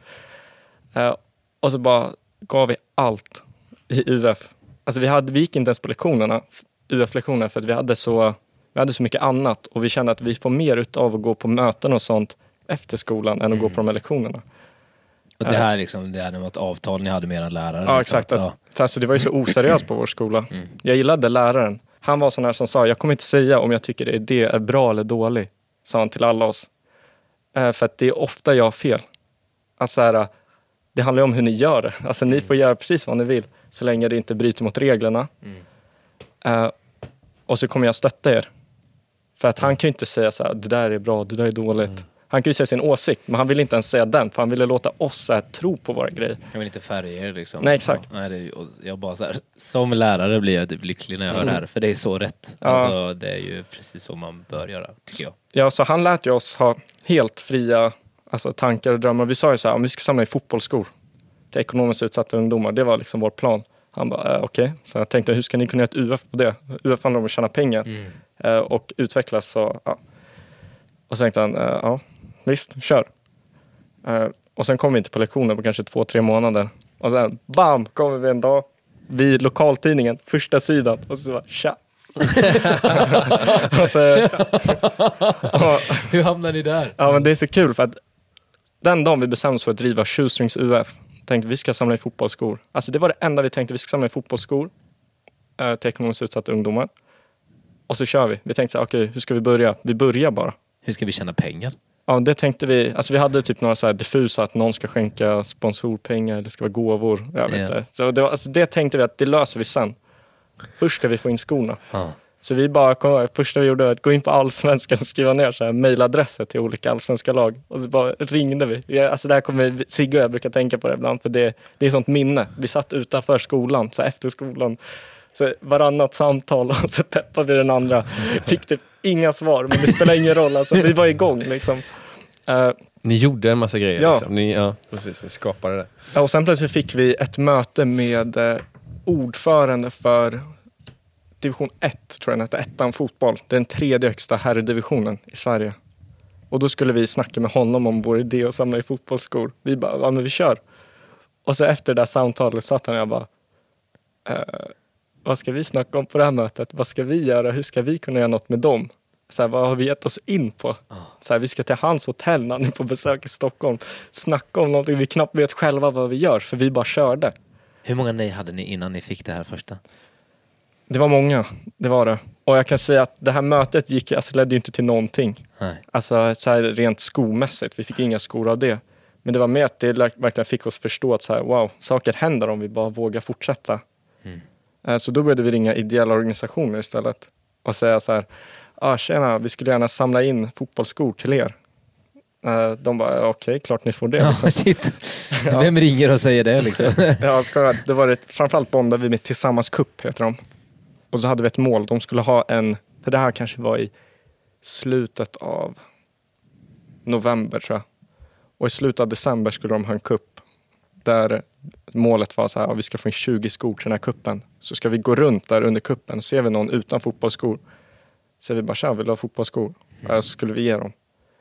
Eh, Och så bara gav vi allt i UF. Alltså vi, hade, vi gick inte ens på lektionerna, UF-lektionerna, för att vi hade, så, vi hade så mycket annat. Och vi kände att vi får mer utav att gå på möten och sånt efter skolan än att gå på de här lektionerna. Och det här liksom, det är något avtal ni hade med era lärare? Ja, liksom. exakt. Att, Ja. för alltså, det var ju så oseriöst på vår skola. Mm. Jag gillade läraren. Han var sån här som sa, jag kommer inte säga om jag tycker det är bra eller dålig. Sa han till alla oss. Eh, för att det är ofta jag har fel. Alltså, så här, det handlar ju om hur ni gör det. Alltså, ni får göra precis vad ni vill. Så länge det inte bryter mot reglerna. Mm. Eh, och så kommer jag stötta er. För att han kan ju inte säga så här, det där är bra, det där är dåligt. Mm. Han kan ju säga sin åsikt, men han vill inte ens säga den. För han ville låta oss här, tro på våra grejer. Jag vill inte färga er liksom. Nej, exakt. Ja, nej, är, jag bara så här, som lärare blir jag typ lycklig när jag hör det här, för det är så rätt. Ja. Alltså, det är ju precis så man bör göra, tycker jag. Ja, så han lät ju oss ha helt fria alltså, tankar och drömmar. Vi sa ju så här, om vi ska samla in fotbollsskor till ekonomiskt utsatta ungdomar. Det var liksom vår plan. Han bara, eh, okej. Så jag tänkte, hur ska ni kunna göra ett UF på det? UF handlar om att tjäna pengar Mm. eh, och utvecklas. Så, ja. Och så tänkte han, eh, ja visst, kör. Eh, och sen kom vi inte på lektioner på kanske två, tre månader. Och sen, bam, kommer vi en dag. Vi lokaltidningen, första sidan. Och så bara, tja. så, och, Hur hamnar ni där? Ja men det är så kul för att den dagen vi bestämde oss för att driva Shoestrings UF tänkte vi ska samla in fotbollsskor. Alltså det var det enda vi tänkte, vi ska samla in fotbollsskor eh, till ekonomiskt utsatta ungdomar. Och så kör vi. Vi tänkte okej hur ska vi börja? Vi börjar bara. Hur ska vi tjäna pengar? Ja det tänkte vi, alltså vi hade typ några så diffusa att någon ska skänka sponsorpengar, det ska vara gåvor. Jag vet Ja. inte. Så det, var, alltså det tänkte vi att det löser vi sen. Först ska vi få in skorna. Ja. Så vi bara, kom, första vi gjorde var att gå in på Allsvenskan och skriva ner så här mailadresser till olika allsvenska lag. Och så bara ringde vi. alltså där kommer Sigge och jag brukar tänka på det ibland för det, det är sånt minne. Vi satt utanför skolan, så efter skolan. Så varannat samtal och så peppade vi den andra. Fick typ inga svar men det spelar ingen roll. Alltså, vi var igång liksom. Eh, Ni gjorde en massa grejer. Ja. Liksom. Ni, ja, precis, ni skapade det. Ja, och sen plötsligt fick vi ett möte med eh, ordförande för division 1, tror jag den hette, ettan fotboll. Det är den tredje högsta herrdivisionen i Sverige. Och då skulle vi snacka med honom om vår idé att samla i fotbollsskor. Vi bara, ja men vi kör. Och så efter det där samtalet satt han och jag bara, eh, vad ska vi snacka om på det här mötet? Vad ska vi göra? Hur ska vi kunna göra något med dem? Så här, vad har vi gett oss in på? Så här, vi ska till hans hotell när han är på besök i Stockholm. Snacka om någonting vi knappt vet själva vad vi gör, för vi bara körde. Hur många nej hade ni innan ni fick det här första? Det var många, det var det. Och jag kan säga att det här mötet gick, alltså, ledde ju inte till någonting. Nej. Alltså så här, rent skomässigt, vi fick inga skor av det. Men det var med att det verkligen fick oss förstå att så här, wow, saker händer om vi bara vågar fortsätta. Mm. Eh, Så då började vi ringa ideella organisationer istället och säga så här, ah, tjena, vi skulle gärna samla in fotbollsskor till er. Eh, De bara, "Ja, okej, klart ni får det. Ja, Liksom. shit. Vem ringer och säger det liksom? Ja, det var ett, framförallt bondade vi med Tillsammans Cup, heter de. Och så hade vi ett mål, de skulle ha en, för det här kanske var i slutet av november tror jag. Och i slutet av december skulle de ha en kupp där målet var så här, ja, vi ska få in 20 skor till den här kuppen. Så ska vi gå runt där under kuppen, ser vi någon utan fotbollsskor, så vi bara, tja, vill du ha fotbollsskor? Ja, så skulle vi ge dem.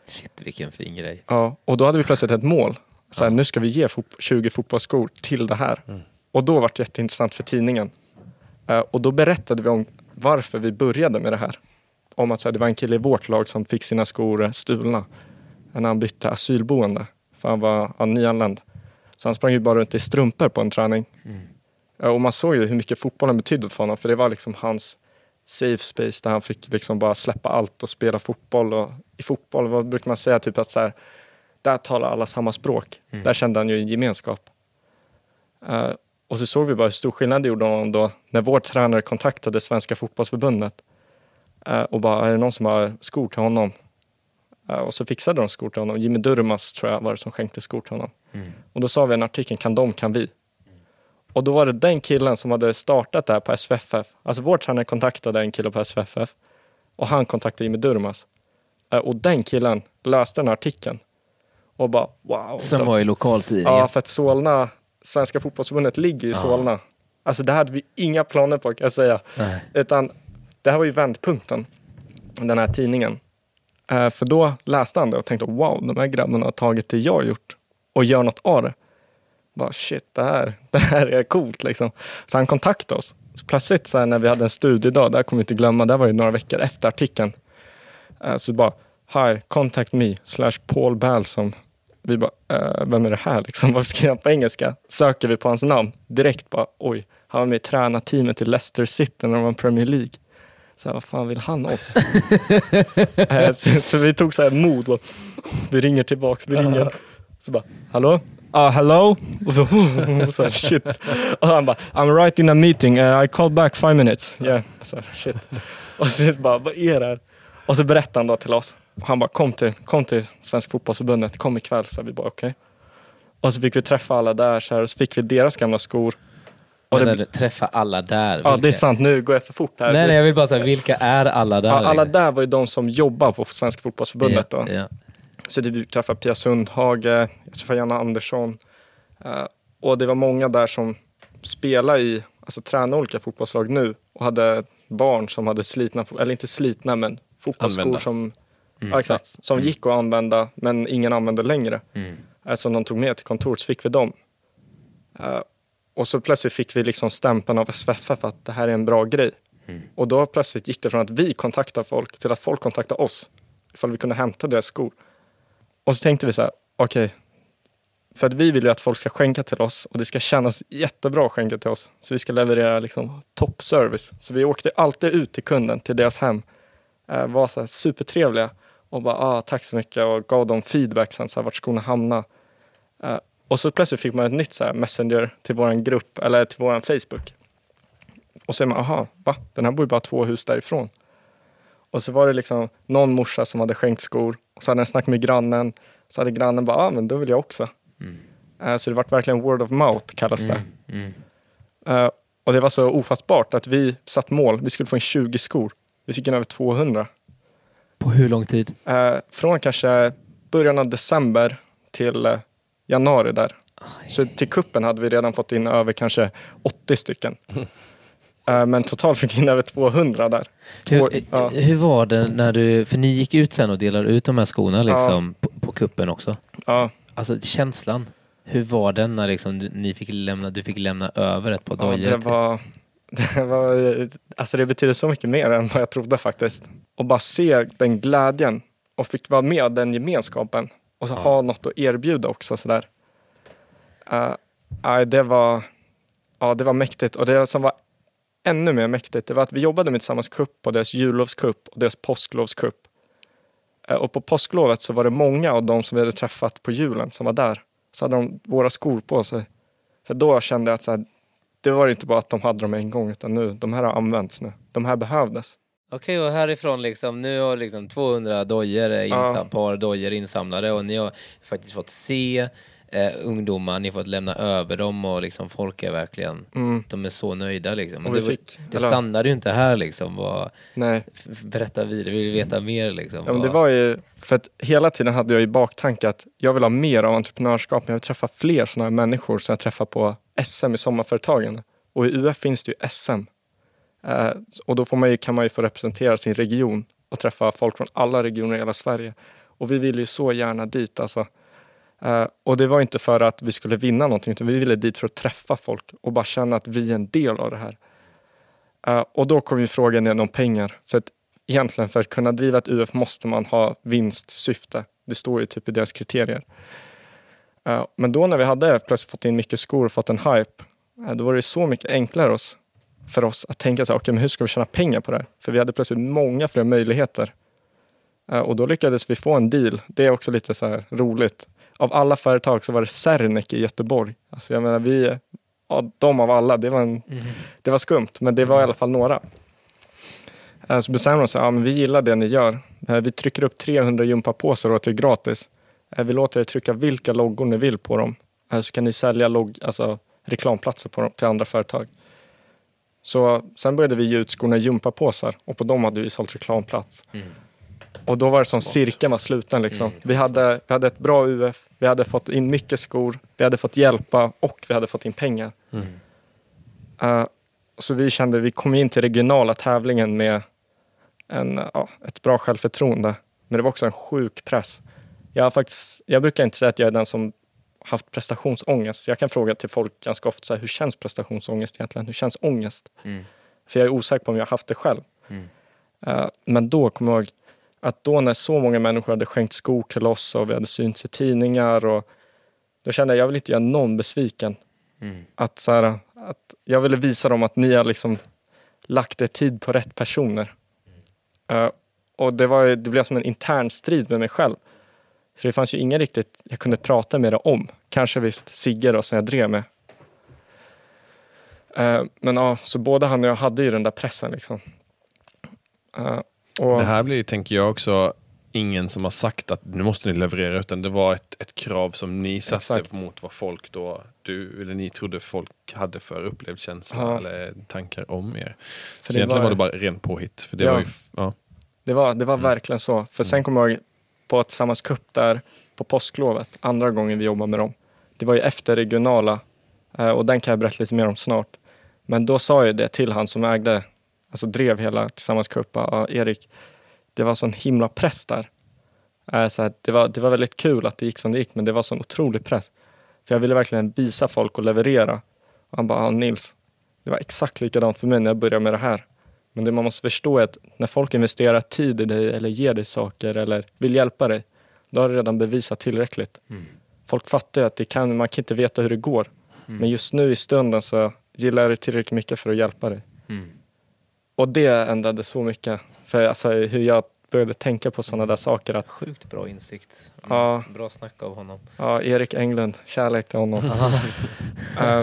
Shit, vilken fin grej. Ja, och då hade vi plötsligt ett mål. Så här, Nu ska vi ge fot 20 fotbollsskor till det här. Och då var det jätteintressant för tidningen. Eh, och då berättade vi om varför vi började med det här. Om att så här, det var en kille i vårt lag som fick sina skor eh, stulna när han bytte asylboende. För han var ja, nyanländ. Så han sprang ju bara runt i strumpor på en träning. Eh, Och man såg ju hur mycket fotbollen betydde för honom. För det var liksom hans safe space där han fick liksom bara släppa allt och spela fotboll. Och I fotboll, vad brukar man säga? Typ att så här, där talar alla samma språk. Där kände han ju en gemenskap. Och så såg vi bara hur stor skillnad det gjorde honom då när vår tränare kontaktade Svenska fotbollsförbundet eh, och bara, är det någon som har skor till honom? Eh, och så fixade de skor till honom. Jimmy Durmas tror jag var det som skänkte skor till honom. Och då sa vi i en artikel, kan de, kan vi. Och då var det den killen som hade startat det här på SVFF. Alltså vår tränare kontaktade en kille på SVFF och han kontaktade Jimmy Durmas. Eh, Och den killen läste den här artikeln och bara wow. Som de- var i lokaltidningen. Ja, för att Solna, Svenska fotbollsförbundet ligger i Solna. Alltså det hade vi inga planer på kan jag säga. Nej. Utan det här var ju vändpunkten, den här tidningen. Eh, för då läste han det och tänkte wow, de här grabbarna har tagit det jag gjort och gör något av det. Bara shit, det här, det här är coolt liksom. Så han kontaktade oss. Så plötsligt så här, när vi hade en studiedag, det här kommer vi inte glömma, det var ju några veckor efter artikeln. Eh, så bara, hi, contact me, slash Paul Balsom. Vi bara, eh, vem är det här liksom? Varför skrev han på engelska? Söker vi på hans namn direkt bara, oj, han var med i tränarteamet i Leicester City när de var Premier League. Så här, vad fan vill han oss? Eh, så, så vi tog så här mod och vi ringer tillbaks, vi ringer. Så bara, hallå? Ah, hello? Och så, så här, shit. Och han bara, I'm right in a meeting, uh, I called back five minutes. Yeah, så här, shit. Och så bara, vad är det här? Och så berättade han då till oss. Han bara, kom till, kom till Svenska fotbollsförbundet, kom ikväll. Så vi bara, okej. Och så fick vi träffa alla där, så, här, och så fick vi deras gamla skor. Och det, träffa alla där. ja, vilka? det är sant, nu går jag för fort här. Nej, nej, jag vill bara säga, vilka är alla där? Ja, alla där var ju de som jobbar på Svenska fotbollsförbundet. Då. Ja, ja. Så vi träffade Pia Sundhage, jag träffade Janne Andersson. Eh, och det var många där som spelade i, alltså tränade olika fotbollslag nu och hade barn som hade slitna, eller inte slitna men fotbollsskor Använda. som, ja, exakt, som gick att använda men ingen använde längre. Mm. Som de tog med till kontoret så fick vi dem. Eh, och så plötsligt fick vi liksom stämpeln av SVFF att det här är en bra grej. Och då plötsligt gick det från att vi kontaktar folk till att folk kontaktar oss. Ifall vi kunde hämta deras skor. Och så tänkte vi så här, okej. för att vi vill ju att folk ska skänka till oss och det ska kännas jättebra att skänka till oss. Så vi ska leverera liksom toppservice. Så vi åkte alltid ut till kunden, till deras hem. Eh, var så här supertrevliga och bara ah, tack så mycket och gav dem feedback sen, så här, vart skorna hamnade. Eh, och så plötsligt fick man ett nytt så här, messenger till vår grupp, eller till vår Facebook. Och så är man, aha, va? Den här bor ju bara två hus därifrån. Och så var det liksom någon morsa som hade skänkt skor. Och så hade den snackat med grannen. Så hade grannen bara, ja ah, men då vill jag också. Eh, så det vart verkligen word of mouth kallas det. Mm. Eh, och det var så ofattbart att vi satt mål. Vi skulle få in 20 skor. Vi fick in över 200. På hur lång tid? Eh, från kanske början av december till eh, januari där. Så till kuppen hade vi redan fått in över kanske 80 stycken. Eh, men totalt fick vi in över 200 där. Två, Hur, ja, hur var det när du, för ni gick ut sen och delade ut de här skorna liksom på, på kuppen också. ja, Alltså känslan, hur var den när liksom du, ni fick lämna, du fick lämna över ett par ja, dojor? det var, det var, alltså det betyder så mycket mer än vad jag trodde faktiskt. Och bara se den glädjen och fick vara med den gemenskapen och så Ja. ha något att erbjuda också sådär. Uh, nej, det var, ja, det var mäktigt och det som var ännu mer mäktigt det var att vi jobbade med Tillsammans Cup på deras jullovscup och deras påsklovscup. Eh, och på påsklovet så var det många av de som vi hade träffat på julen som var där. Så hade de våra skor på sig. För då kände jag att så här, det var inte bara att de hade dem en gång utan nu, de här har använts nu. De här behövdes. Okej, och härifrån liksom, nu har liksom 200 dojor, insam, Ja. par dojor insamlade och ni har faktiskt fått se eh, ungdomar, ni har fått lämna över dem och liksom folk är verkligen, Mm. de är så nöjda liksom. Och det, fick, det eller- stannade ju inte här liksom. Vad, Nej, berätta vidare, vi vill veta mer liksom. ja, men det var ju, för att hela tiden hade jag i baktanke att jag vill ha mer av entreprenörskap, men jag vill träffa fler sådana här människor som jag träffar på SM i sommarföretagen. Och i UF finns det ju SM. Eh, och då får man ju, kan man ju få representera sin region och träffa folk från alla regioner i hela Sverige. Och vi vill ju så gärna dit alltså. Eh, och det var inte för att vi skulle vinna någonting, utan vi ville dit för att träffa folk och bara känna att vi är en del av det här. Eh, och då kom ju frågan igen om pengar. För att egentligen för att kunna driva ett UF måste man ha vinstsyfte. Det står ju typ i deras kriterier. Eh, men då när vi hade plötsligt fått in mycket skor och fått en hype, då var det så mycket enklare oss, för oss att tänka så här, okay, men hur ska vi tjäna pengar på det här? För vi hade plötsligt många fler möjligheter. Och då lyckades vi få en deal. Det är också lite så här roligt. Av alla företag så var det Cernek i Göteborg. Alltså jag menar, vi, ja, de av alla, det var, en, det var skumt, men det var i alla fall några. Eh, Så bestämde de sig, ja, men vi gillar det ni gör. Eh, Vi trycker upp 300 gympapåsar åt er gratis. Eh, Vi låter er trycka vilka loggor ni vill på dem. Så kan ni sälja logg, alltså reklamplatser på dem till andra företag. Så sen började vi ge ut skorna i gympapåsar och på dem hade vi sålt reklamplats. Och då var det som Smart. cirkeln var sluten. Liksom. Mm, vi, hade, vi hade ett bra UF, vi hade fått in mycket skor, vi hade fått hjälpa och vi hade fått in pengar. Mm. Eh, så vi kände, vi kom in till regionala tävlingen med en, ja, ett bra självförtroende. Men det var också en sjuk press. Jag, faktiskt, jag brukar inte säga att jag är den som haft prestationsångest. Jag kan fråga till folk ganska ofta, så här, hur känns prestationsångest egentligen? Hur känns ångest? Mm. För jag är osäker på om jag har haft det själv. Eh, men då kommer jag ihåg att då när så många människor hade skänkt skor till oss och vi hade synts i tidningar och då kände jag, jag vill inte göra någon besviken. Mm. Att, så här, att jag ville visa dem att ni har liksom lagt er tid på rätt personer. Eh, och det, var, det blev som en intern strid med mig själv. För det fanns ju ingen riktigt jag kunde prata med det om. Kanske visst Sigge då som jag drev med. Eh, men ja, så både han och jag hade ju den där pressen liksom. Och, Det här blir, tänker jag också, ingen som har sagt att nu måste ni leverera, utan det var ett, ett krav som ni satte Exakt. mot vad folk då, du eller ni trodde folk hade för upplevd känsla Ja. eller tankar om er. för Så det egentligen var, var- det bara ren påhitt. För det Ja. var ju, ja. Det var, det var Mm. verkligen så. För sen kommer jag ihåg på ett Tillsammans Cup där på påsklovet, andra gången vi jobbade med dem. Det var ju efter regionala eh, och den kan jag berätta lite mer om snart. Men då sa jag det till han som ägde, alltså drev hela Tillsammans Cup, ja, Erik. Det var sån himla press där. Eh, Så här, det, var, det var väldigt kul att det gick som det gick, men det var sån otrolig press. För jag ville verkligen visa folk och leverera. Och han bara, Nils, det var exakt likadant för mig när jag började med det här. Men det man måste förstå är att när folk investerar tid i dig eller ger dig saker eller vill hjälpa dig, då har du redan bevisat tillräckligt. Mm. Folk fattar ju att det kan, man kan inte veta hur det går. Mm. Men just nu i stunden så gillar jag det tillräckligt mycket för att hjälpa dig. Mm. Och det ändrade så mycket. För alltså, hur jag började tänka på sådana där saker. Att, Sjukt bra insikt. Mm. Ja. Bra snack av honom. ja, Erik Englund, kärlek till honom. Eh,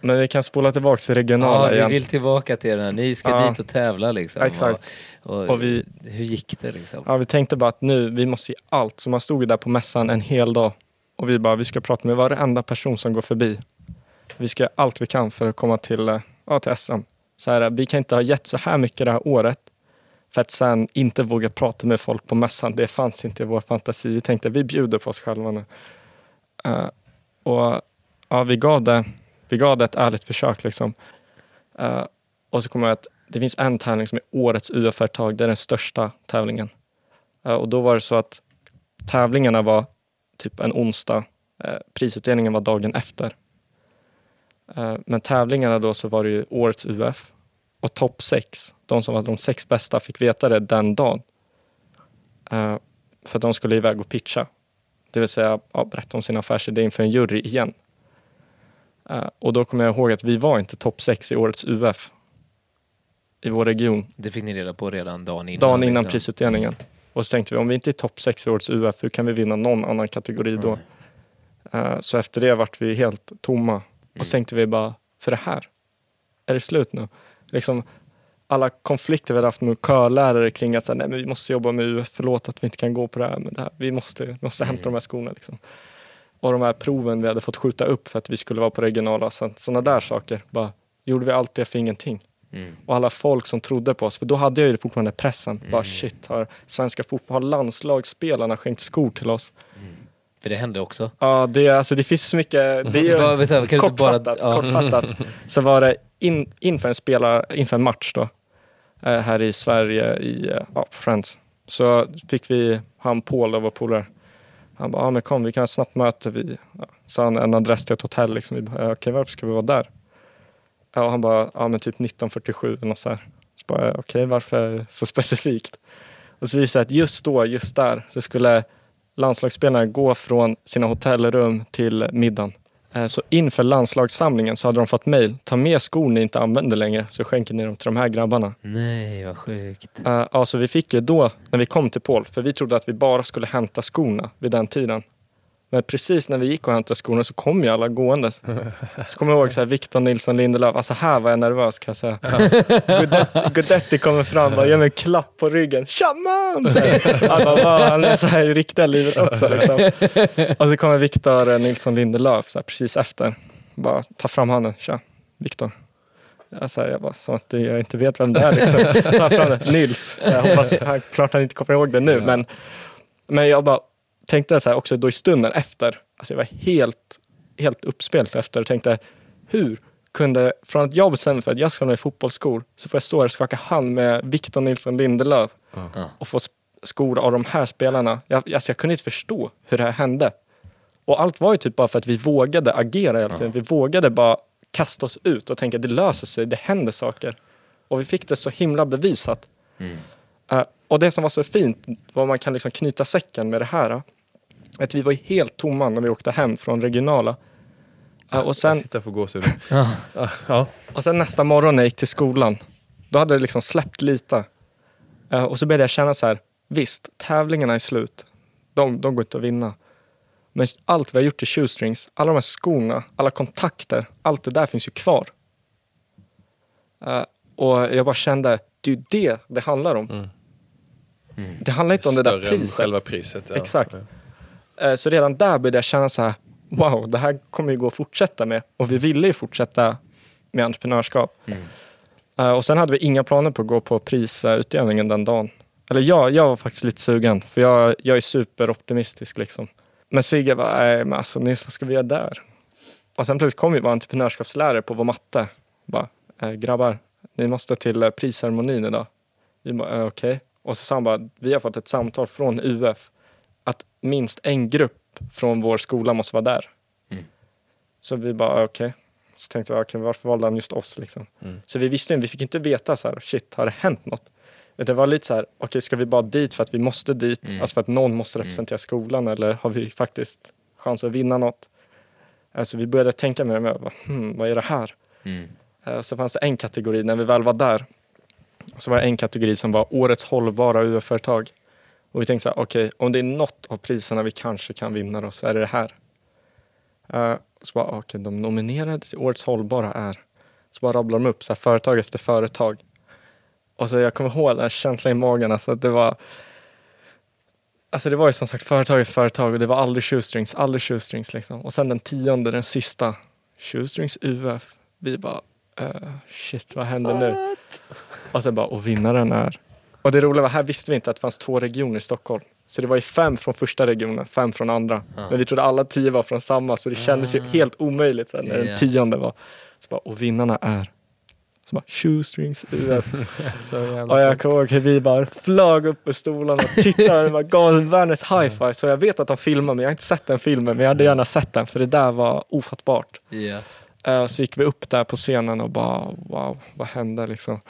men vi kan spola tillbaka till regionala Ja, vi igen. vill tillbaka till den här. Ni ska Ja. dit och tävla liksom. Exakt. Och, och, Och vi- Hur gick det liksom? Ja, vi tänkte bara att nu, vi måste ge allt. Så man stod där på mässan en hel dag. Och vi bara, vi ska prata med varenda person som går förbi. Vi ska göra allt vi kan för att komma till, eh, ja, till SM. Så här, vi kan inte ha gett så här mycket det här året för att sen inte våga prata med folk på mässan. Det fanns inte i vår fantasi. Vi tänkte, vi bjuder på oss själva nu. Uh, och ja, vi gav det, vi gav det ett ärligt försök liksom. Uh, och så kommer jag att det finns en tävling som är årets UF-företag. Det är den största tävlingen. Uh, Och då var det så att tävlingarna var typ en onsdag. Prisutdelningen var dagen efter. Eh, Men tävlingarna då så var det ju årets UF och topp sex, de som var de sex bästa, fick veta det den dagen. Eh, För de skulle iväg och pitcha. Det vill säga ja, berätta om sin affärsidé inför en jury igen. Eh, Och då kommer jag ihåg att vi var inte topp sex i årets UF i vår region Det fick ni reda på redan dagen innan? dagen innan liksom. prisutdelningen. Och så tänkte vi, om vi inte är topp 6 i årets UF, hur kan vi vinna någon annan kategori då? Eh, så efter det vart vi helt tomma. Och så tänkte vi bara, för det här, är det slut nu? Liksom, alla konflikter vi hade haft med körlärare kring att säga, nej, men vi måste jobba med UF, förlåt att vi inte kan gå på det här, men det här, vi måste, vi måste hämta de här skorna. Liksom. Och de här proven vi hade fått skjuta upp för att vi skulle vara på regionala, sådana där saker. Bara, gjorde vi allt det för ingenting? Mm. och alla folk som trodde på oss. För då hade jag ju fortfarande pressen. Bara shit, har svenska fotboll, har landslagsspelarna skänkt skor till oss? För det hände också. Ja, det, alltså, det finns så mycket. Det är ju kan inte bara- kortfattat, ja. kortfattat. Så var det in, inför en spela, inför en match då, eh, här i Sverige i eh, ja, Friends. Så fick vi, han Paul, vår polare, Han bara, ja men kom vi kan ha ett snabbt möte. Vi, ja, sa han en adress till ett hotell. Liksom. Vi bara, okej varför ska vi vara där? Ja, och han bara, ja men typ 1947 eller så här. Så bara, okej varför så specifikt? Och så visade det att just då, just där, så skulle landslagsspelarna gå från sina hotellrum till middagen. Eh, Så inför landslagssamlingen så hade de fått mail. Ta med skor ni inte använder längre så skänker ni dem till de här grabbarna. Nej, vad sjukt. Uh, ja, så vi fick ju då, när vi kom till Paul, för vi trodde att vi bara skulle hämta skorna vid den tiden. Men precis när vi gick och hämtade skorna så kom ju alla gående. Så kommer jag ihåg så här, Victor Nilsson Lindelöf, alltså här var jag nervös kan jag säga. Guidetti, Guidetti kommer fram och ger mig en klapp på ryggen. Tja man! Han, är så här i riktiga livet också. Liksom. Och så kommer Victor Nilsson Lindelöf så här, precis efter. Bara ta fram handen. Tja, Victor. Jag, så här, jag bara, som att jag inte vet vem det är. Liksom. Ta fram det. Nils. Så jag hoppas, klart han inte kommer ihåg det nu. Men, men jag bara tänkte så här också då i stunden efter. Alltså jag var helt, helt uppspelt efter och tänkte hur kunde, från att jag bestämde för att jag ska ha fotbollsskor så får jag stå här och skaka hand med Victor Nilsson Lindelöf Ja. och få skor av de här spelarna. Jag, alltså jag kunde inte förstå hur det här hände. Och allt var ju typ bara för att vi vågade agera hela tiden. Vi vågade bara kasta oss ut och tänka det löser sig, det händer saker. Och vi fick det så himla bevisat. Mm. Eh, och det som var så fint, vad man kan liksom knyta säcken med det här, eh, att vi var ju helt tomma när vi åkte hem från regionala. Eh, och, sen, Jag sitter på gåshud. Ja. Och sen nästa morgon när jag gick till skolan, då hade det liksom släppt lite. Och så började jag känna så här, visst, tävlingarna är slut. De, de går inte att vinna. Men allt vi har gjort i shoestrings, alla de här skorna, alla kontakter, allt det där finns ju kvar. Och jag bara kände, det är ju det det handlar om. Mm. Mm. Det handlar inte om det där priset. själva priset. Ja. Exakt. Ja. Eh, Så redan där började jag känna så här, wow, det här kommer ju gå att fortsätta med. Och vi ville ju fortsätta med entreprenörskap. Mm. Eh, Och sen hade vi inga planer på att gå på prisutdelningen den dagen. Eller jag, jag var faktiskt lite sugen, för jag, jag är superoptimistisk liksom. Men Sigge bara, nej men alltså Nils, vad ska vi göra där? Och sen plötsligt kom ju vår entreprenörskapslärare på vår matte. Bara, eh, grabbar, ni måste till prisceremonin idag. Vi bara, okej. Och så sa han bara, vi har fått ett samtal från UF att minst en grupp från vår skola måste vara där. Mm. Så vi bara, okej. Så tänkte jag, okej, varför valde han just oss liksom? Mm. Så vi visste inte, vi fick inte veta så här, shit, har det hänt något? Det var lite så här, okej, ska vi bara dit för att vi måste dit? Mm. Alltså för att någon måste representera skolan eller har vi faktiskt chans att vinna något? Alltså vi började tänka mer och mer, bara, hmm, vad är det här? Mm. Eh, Så fanns det en kategori när vi väl var där. Så var det en kategori som var årets hållbara UF-företag. Och vi tänkte så här, okej, om det är något av priserna vi kanske kan vinna då så är det det här. Uh, så bara, okej, de nominerade till årets hållbara är. Så bara rabblar de upp så här, företag efter företag. Och så jag kommer ihåg den här känslan i magen, alltså att det var Alltså det var ju som sagt företag efter företag och det var aldrig shoestrings, aldrig shoestrings liksom. Och sen den tionde, den sista, shoestrings UF. Vi bara, uh, shit vad händer nu? Och sen bara, och vinnaren är... Och det roliga var, här visste vi inte att det fanns två regioner i Stockholm. Så det var ju fem från första regionen, fem från andra. Ja. Men vi trodde alla tio var från samma, så det kändes ju Ah. helt omöjligt sen när Ja. den tionde var. Så bara, och vinnarna är... Så bara, shoestrings UF. Och jag kommer ihåg hur vi bara flög upp i stolarna och tittade och bara gav världens high five. Så jag vet att de filmar, men jag har inte sett den filmen. Men jag hade gärna sett den, för det där var ofattbart. Eh, Så gick vi upp där på scenen och bara wow, vad hände liksom?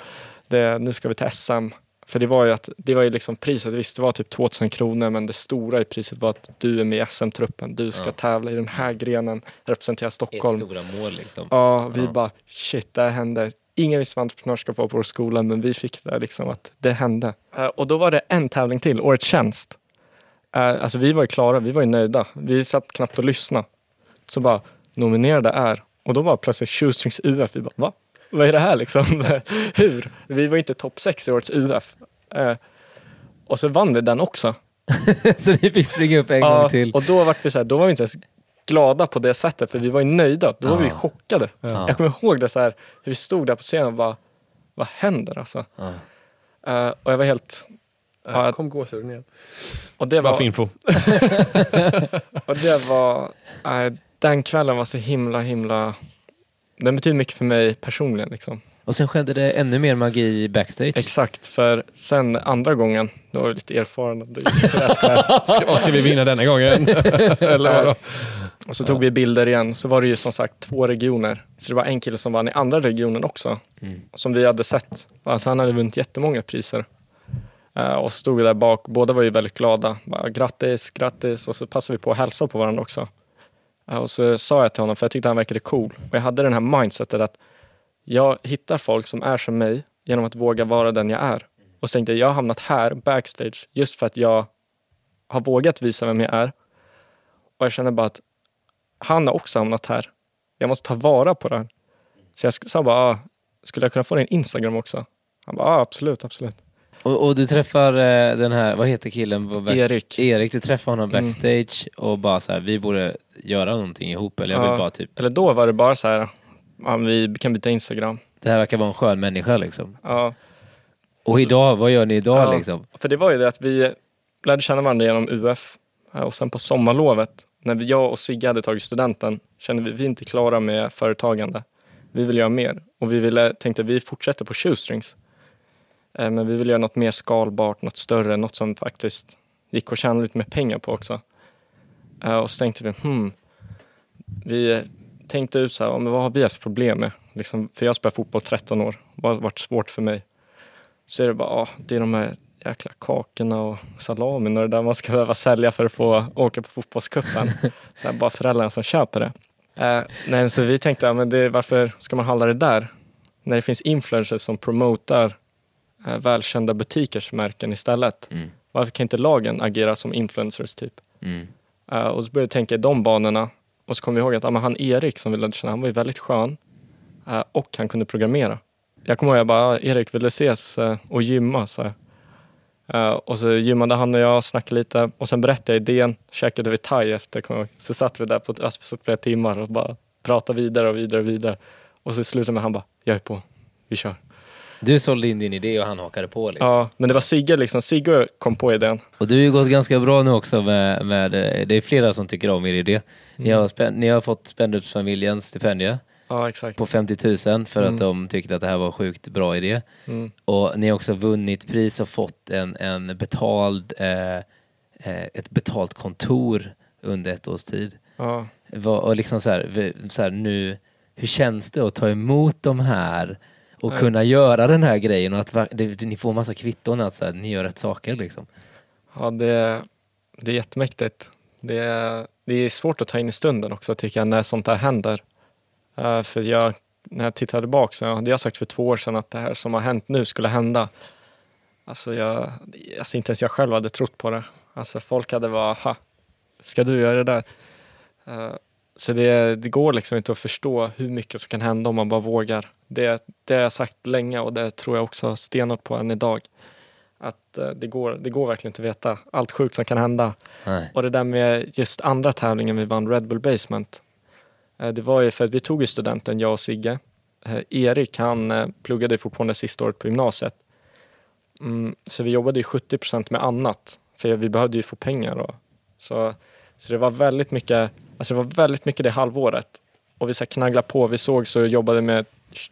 Det, nu ska vi till SM. För det var ju att, det var ju liksom priset, visst det var typ 2000 kronor men det stora i priset var att du är med i SM-truppen, du ska Ja. tävla i den här grenen, representera Ett Stockholm. stora mål liksom. Ja, vi Ja. bara shit, det här hände. Ingen visste vad entreprenörskap var på vår skola men vi fick det liksom att det hände. Eh, Och då var det en tävling till, Årets tjänst. Eh, Alltså vi var ju klara, vi var ju nöjda. Vi satt knappt och lyssnade. Så bara, nominerade är, och då var plötsligt Shoestrings UF, vi bara va? Vad är det här liksom? Hur? Vi var ju inte topp 6 i årets UF. Eh, Och så vann vi den också. så ni fick springa upp en gång till. och då var vi så här, då var vi inte ens glada på det sättet för vi var ju nöjda. Då var vi Ja. chockade. Ja. Jag kommer ihåg det så här, hur vi stod där på scenen och bara, vad händer alltså? Ja. Eh, och jag var helt, Ja, Ja. kom gåshuden igen. och det Bara för var, info. och det var eh, den kvällen var så himla, himla, den betyder mycket för mig personligen liksom. Och sen skedde det ännu mer magi backstage. Exakt, för sen andra gången, då var jag lite erfaren. Ska, ska vi vinna denna gången? Eller vadå? Och så tog vi bilder igen, så var det ju som sagt två regioner. Så det var en kille som vann i andra regionen också, Mm. som vi hade sett. Alltså han hade vunnit jättemånga priser. Eh, och så stod vi där bak, båda var ju väldigt glada. Bara, grattis, grattis. Och så passade vi på att hälsa på varandra också. Eh, och så sa jag till honom, för jag tyckte han verkade cool. Och jag hade den här mindsetet att jag hittar folk som är som mig genom att våga vara den jag är. Och så tänkte jag, jag har hamnat här backstage just för att jag har vågat visa vem jag är. Och jag känner bara att han har också hamnat här. Jag måste ta vara på det här. Så jag sa bara, ah, skulle jag kunna få din Instagram också? Han bara, ah, absolut, absolut. Och, och du träffar eh, den här, vad heter killen? på back- Erik. Erik, du träffar honom Mm. backstage och bara så här, vi borde göra någonting ihop eller jag vill Ja. bara typ, Eller då var det bara så här, ja, vi kan byta Instagram. det här verkar vara en skön människa liksom. Ja, Och idag, vad gör ni idag Ja. liksom? för det var ju det att vi lärde känna varandra genom UF. Eh, Och sen på sommarlovet, när vi, jag och Sigge hade tagit studenten, kände vi vi är inte klara med företagande. Vi vill göra mer. Och vi ville, tänkte vi fortsätter på shoestrings. Eh, Men vi vill göra något mer skalbart, något större, något som faktiskt gick att tjäna lite mer pengar på också. Eh, Och så tänkte vi, hmm, vi tänkte ut så här, men vad har vi haft problem med? Liksom, för jag spelar fotboll 13 år, vad har varit svårt för mig? Så är det bara, ja, det är de här jäkla kakorna och salamin och det där man ska behöva sälja för att få åka på fotbollscupen. så här, bara föräldrarna som köper det. Eh, nej, så vi tänkte, ja, men det, varför ska man handla det där? När det finns influencers som promotar välkända butikers märken istället. Mm. Varför kan inte lagen agera som influencers typ? Mm. Eh, och så började jag tänka i de banorna. Och så kom vi ihåg att men han Erik som vi lärde känna, han var ju väldigt skön. eh, och han kunde programmera. Jag kommer ihåg, jag bara, "Ah, Erik vill du ses eh, och gymma? Så. Eh, och så gymmade han och jag, snackade lite. Och sen berättade jag idén, käkade vi thai efter, kommer jag ihåg. Så satt vi där på alltså, satt flera timmar och bara pratade vidare och vidare och vidare. Och så slutade med han bara, jag är på, vi kör. Du sålde in din idé och han hakade på liksom. Ja, men det var Sigge liksom, Sigge kom på idén. Och du har ju gått ganska bra nu också med, med eh, det är flera som tycker om er idé. Ni har, ni har fått Spendersfamiljens stipendium Ja, exakt. på 50 000 för Mm. att de tyckte att det här var sjukt bra idé. Mm. Och ni har också vunnit pris och fått en, en betald, eh, eh, ett betalt kontor under ett års tid. Ja. Och liksom så här, så här, nu, hur känns det att ta emot de här och Ja. kunna göra den här grejen och att det, ni får massa kvitton att så här, ni gör rätt saker liksom. Ja, det, det är jättemäktigt. Det är, det är svårt att ta in i stunden också tycker jag, när sånt här händer. Eh, för jag, när jag tittar tillbaka så hade jag sagt för två år sedan att det här som har hänt nu skulle hända. Alltså, jag, alltså inte ens jag själv hade trott på det. Alltså folk hade bara, ha, ska du göra det där? Eh, så det, det går liksom inte att förstå hur mycket som kan hända om man bara vågar. Det, det har jag sagt länge och det tror jag också stenhårt på än idag. Att eh, det, går, det går verkligen inte att veta allt sjukt som kan hända. Nej. Och det där med just andra tävlingen vi vann, Red Bull Basement. eh, Det var ju för att vi tog ju studenten, jag och Sigge. Eh, Erik han pluggade fortfarande sista året på gymnasiet. Mm, så vi jobbade ju 70% med annat. För vi behövde ju få pengar. Och, så, så det var väldigt mycket, alltså det var väldigt mycket det halvåret. Och vi så knagglade på. Vi såg så jobbade med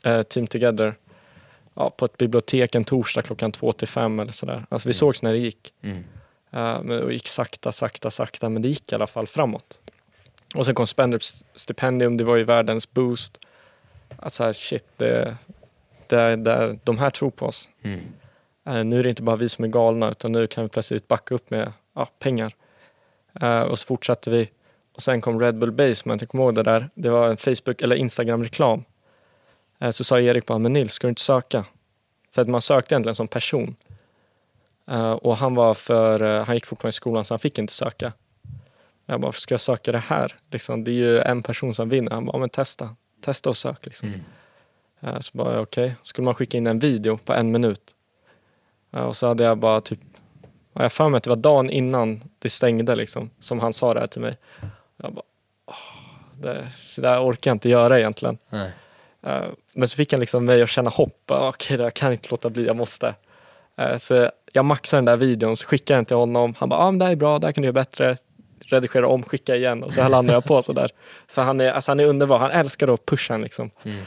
eh, Team Together ja, på ett bibliotek en torsdag klockan två till fem eller sådär. Alltså vi sågs när det gick. Mm. Uh, men det gick sakta, sakta, sakta, men det gick i alla fall framåt. Och sen kom Spenders stipendium, det var ju världens boost. Att så här, shit, det, det, det, de här tror på oss. Mm. Eh, nu är det inte bara vi som är galna, utan nu kan vi plötsligt backa upp med ja, pengar. Och så fortsatte vi. Och sen kom Red Bull Basement, jag kommer ihåg det där. Det var en Facebook eller Instagram-reklam. Eh, så sa Erik bara, men Nils, ska du inte söka? För att man sökte egentligen som person. Eh, och han var för, eh, han gick fortfarande i skolan så han fick inte söka. Jag bara, varför ska jag söka det här? Liksom, det är ju en person som vinner. Han bara, men testa. Testa och sök. Liksom. Mm. Så bara, okej. Skulle man skicka in en video på en minut. Och så hade jag bara typ, ja, jag för mig att det var dagen innan det stängde liksom, som han sa det här till mig. Jag bara, åh, det, det där orkar jag inte göra egentligen. Nej. Eh, Men så fick han liksom mig att känna hopp. Ja, Okej, det här kan jag inte låta bli, jag måste. Eh, Så jag maxade den där videon, så skickade jag den till honom. Han bara, ah, men det här är bra, det här kan du göra bättre. Redigera om, skicka igen och så här landade jag på sådär. För han är, alltså han är underbar, han älskar att pusha en liksom. Mm.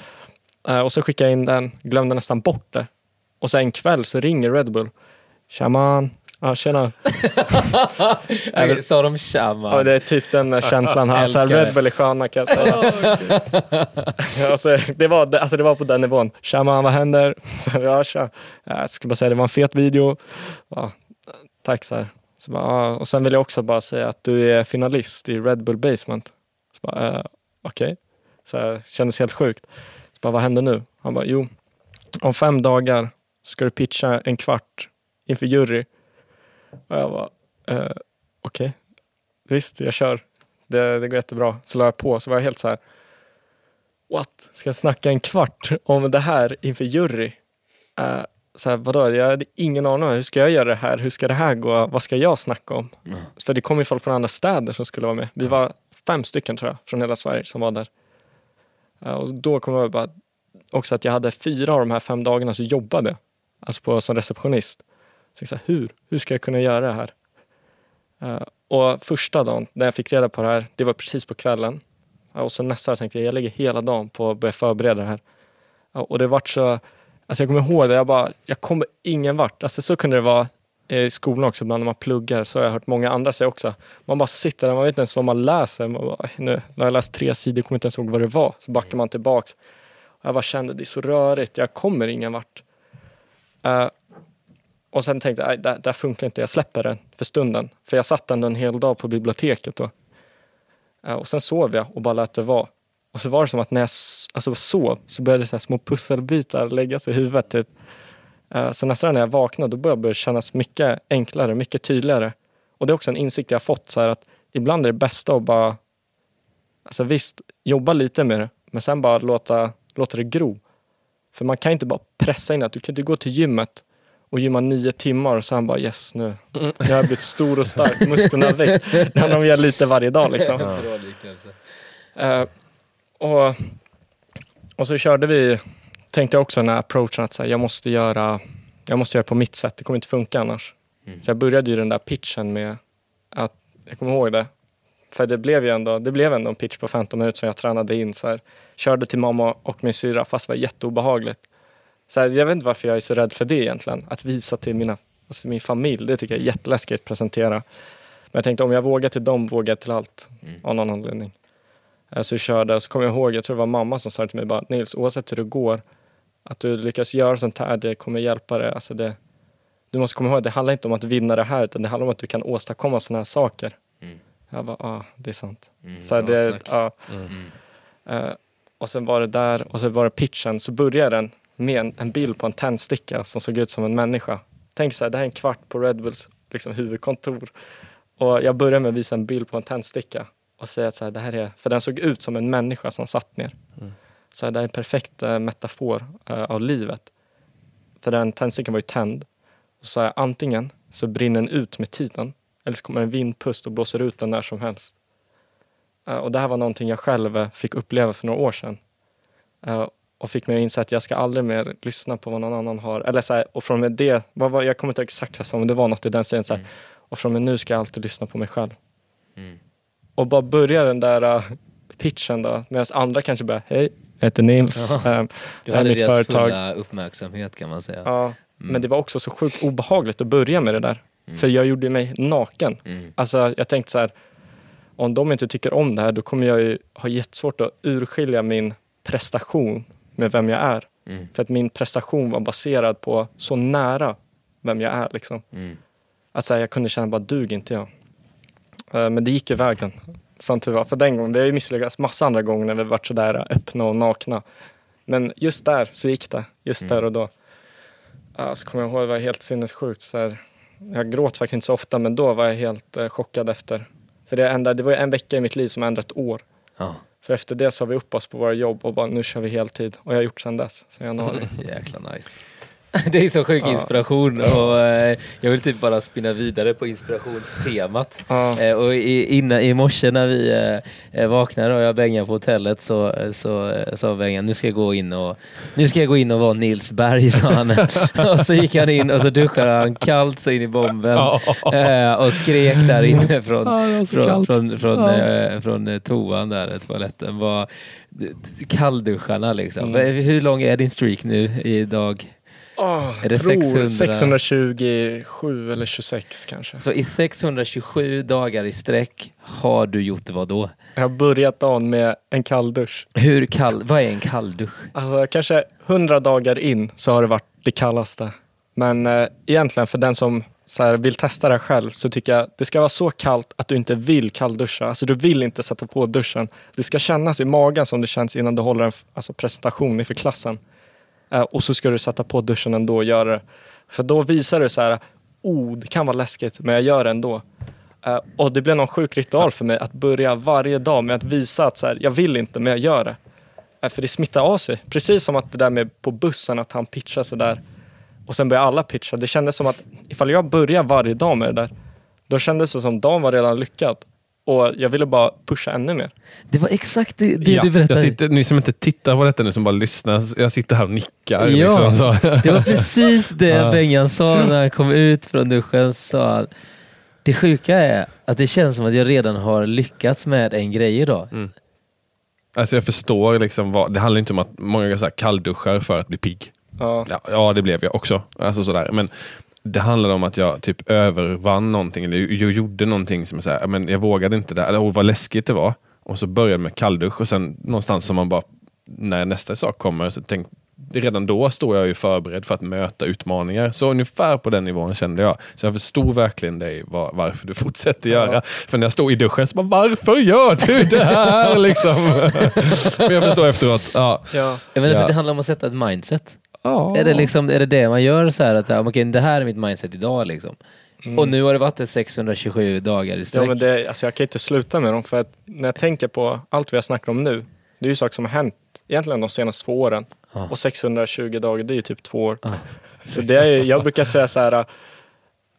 Eh, och så skickade jag in den, glömde nästan bort det. Och sen en kväll så ringer Red Bull. Tja man, ja tjena. Även- Sa de tja man? Ja, det är typ den känslan här. Så här Älskar det. Red Bull är sköna kan jag säga. alltså, det, var, alltså, det var på den nivån. Tja man, vad händer? Ja, tja. Jag skulle bara säga det var en fet video. Ja, tack så här. Så bara, ja. Och sen vill jag också bara säga att du är finalist i Red Bull Basement. Så bara, eh, Okej. Så här, kändes helt sjukt. Så bara, vad händer nu? Han bara, jo, om fem dagar ska du pitcha en kvart inför jury. Och jag bara, eh, okej. Visst, jag kör. Det, det går jättebra. Så la jag på, så var jag helt så här. What? Ska jag snacka en kvart om det här inför jury? Uh, så här, vadå? Jag hade ingen aning. om Hur ska jag göra det här? Hur ska det här gå? Vad ska jag snacka om? För det kom ju folk från andra städer som skulle vara med. Vi var fem stycken tror jag, från hela Sverige som var där. Eh, och då kom jag bara också att jag hade fyra av de här fem dagarna så jobbade. Alltså på, som receptionist. Så jag sa, hur? Hur ska jag kunna göra det här? Uh, och första dagen när jag fick reda på det här, det var precis på kvällen. Uh, och sen nästa dag tänkte jag, jag lägger hela dagen på att börja förbereda det här. Uh, och det vart så, alltså jag kommer ihåg det, jag bara, jag kommer ingen vart. Alltså så kunde det vara i skolan också, ibland när man pluggar, så har jag hört många andra säga också. Man bara sitter där, man vet inte ens vad man läser. Man bara, nu när jag läst tre sidor, kommer inte ens ihåg vad det var. Så backar man tillbaks. Och jag bara kände, det är så rörigt, jag kommer ingen vart. Och sen tänkte jag, nej, det, det här funkar inte, jag släpper den för stunden. För jag satt ändå en hel dag på biblioteket då. Eh, och sen sov jag och bara lät det vara. Och så var det som att när jag alltså, sov så började så här små pusselbitar läggas i huvudet. Typ. Eh, så nästan när jag vaknade då började det kännas mycket enklare, mycket tydligare. Och det är också en insikt jag har fått, så här att ibland är det bästa att bara, alltså visst, jobba lite med det, men sen bara låta, låta det gro. För man kan inte bara pressa in det. Du kan inte gå till gymmet och gymma nio timmar och sen bara yes, nu, nu har jag blivit stor och stark, musklerna har växt. Det handlar om att göra lite varje dag liksom. Liknelse. Eh, och, och så körde vi, tänkte jag också den här approachen att så här, jag, måste göra, jag måste göra på mitt sätt, det kommer inte funka annars. Mm. Så jag började ju den där pitchen med att, jag kommer ihåg det, för det blev ju ändå, det blev ändå en pitch på 15 minuter som jag tränade in. Så här, körde till mamma och min syra fast det var jätteobehagligt. Så här, jag vet inte varför jag är så rädd för det egentligen. Att visa till mina, alltså min familj, det tycker jag är jätteläskigt att presentera. Men jag tänkte om jag vågar till dem, vågar jag till allt. Mm. Av någon anledning. Eh, Så jag körde, och så kommer jag ihåg, jag tror det var mamma som sa till mig bara, Nils, oavsett hur det går, att du lyckas göra sånt här, det kommer hjälpa dig. Alltså det, du måste komma ihåg, det handlar inte om att vinna det här, utan det handlar om att du kan åstadkomma såna här saker. Mm. Jag bara, ja, ah, det är sant. Mm, Så det, ja. Mm. Eh, och sen var det där, och så var det pitchen, så började den med en, bild på en tändsticka som såg ut som en människa. Tänk så här, det här är en kvart på Red Bulls liksom, huvudkontor. Och jag började med att visa en bild på en tändsticka och säga att så här, det här är, för den såg ut som en människa som satt ner. Mm. Så här, det är en perfekt eh, metafor eh, av livet. För den tändstickan var ju tänd. Och så jag, antingen så brinner den ut med tiden eller så kommer en vindpust och blåser ut den när som helst. Eh, och det här var någonting jag själv fick uppleva för några år sedan. Och fick mig att inse att jag ska aldrig mer lyssna på vad någon annan har. Eller så här, och från med det, vad var, jag kommer inte ihåg exakt vad jag sa, men det var något i den stilen. Så här, Mm. Och från med nu ska jag alltid lyssna på mig själv. Mm. Och bara börja den där uh, pitchen då, medan andra kanske bara, hej, jag heter Nils, Ja. Du Det här är mitt deras företag. fulla uppmärksamhet kan man säga. ja. Mm. Men det var också så sjukt obehagligt att börja med det där. Mm. För jag gjorde mig naken. Mm. Alltså jag tänkte så här, om de inte tycker om det här då kommer jag ju ha jättesvårt att urskilja min prestation med vem jag är. Mm. För att min prestation var baserad på så nära vem jag är. Liksom. Mm. Alltså jag kunde känna bara, dug inte jag. Eh, Men det gick i vägen, som tur var. För den gången, det har ju misslyckats massa andra gånger när vi varit sådär öppna och nakna. Men just där så gick det, just Mm. där och då. Så kommer jag ihåg, det var helt sinnessjukt. Så här, jag gråt faktiskt inte så ofta, men då var jag helt eh, chockad efter. För det, ändrade, det var ju en vecka i mitt liv som ändrade ett år. Ja, för efter det sa vi upp oss på våra jobb och bara, nu kör vi heltid. Och jag har gjort sedan dess, sedan januari. jäkla nice. Det är så sjuk Ja. inspiration och eh, jag vill typ bara spinna vidare på inspirationstemat. Ja. Eh, och i, innan, i morse när vi eh, eh, vaknade och jag bängade på hotellet så, eh, så eh, sa Bengan nu ska jag gå in och nu ska jag gå in och vara Nils Berg sa han. och så gick han in och så duschade han kallt så in i bomben och skrek där inne från, från, från, från, från eh, toan där, toaletten. Var, kallduscharna liksom. Mm. Hur lång är din streak nu idag? Åh, Är det tror 600? 627 eller 26 kanske. Så i 627 dagar i sträck har du gjort vad då? Jag har börjat dagen med en kalldusch. Hur kall, vad är en kalldusch? Alltså, kanske 100 dagar in så har det varit det kallaste. Men eh, egentligen för den som så här, vill testa det själv så tycker jag det ska vara så kallt att du inte vill kallduscha. Alltså du vill inte sätta på duschen. Det ska kännas i magen som det känns innan du håller en alltså, presentation inför klassen. Eh, och så ska du sätta på duschen ändå och göra det. För då visar du så här, oh det kan vara läskigt men jag gör det ändå. Eh, och det blev någon sjuk ritual för mig att börja varje dag med att visa att så här, jag vill inte men jag gör det. Eh, för det smittar av sig. Precis som att det där med på bussen, att han pitchar så där och sen börjar alla pitcha. Det kändes som att ifall jag börjar varje dag med det där, då kändes det som dagen var redan lyckad. Och jag ville bara pusha ännu mer. Det var exakt det, det ja, du berättade. jag sitter, ni som inte tittar på detta nu, som bara lyssnar, jag sitter här och nickar. Ja. Liksom, så. Det var precis det. Bengan sa när han kom ut från duschen. Sa han, det sjuka är att det känns som att jag redan har lyckats med en grej idag. Alltså jag förstår, liksom vad, det handlar inte om att många så här kallduschar för att bli pigg. Ja. Ja, ja, det blev jag också. Alltså sådär. Men det handlade om att jag typ övervann någonting, eller jag gjorde någonting som jag, så här, men jag vågade inte det, eller oh, vad läskigt det var. Och så började jag med kalldusch och sen någonstans som man bara, när nästa sak kommer, så tänk, redan då står jag ju förberedd för att möta utmaningar. Så ungefär på den nivån kände jag. Så jag förstod verkligen dig var, varför du fortsätter göra. För när jag stod i duschen så bara, varför gör du det här? liksom. Men jag förstår efteråt, ja. Ja. Jag menar, så Ja. det handlar om att sätta ett mindset. Ja. Är, det liksom, är det det man gör? så här att ja, okej, Det här är mitt mindset idag. Liksom. Och nu har det varit 627 dagar i Ja, sträck. men det, alltså jag kan inte sluta med dem för att när jag tänker på allt vi har snackat om nu. Det är ju saker som har hänt egentligen de senaste två åren. Ja. Och 620 dagar, det är ju typ två år. Ja. Så det är jag brukar säga så här.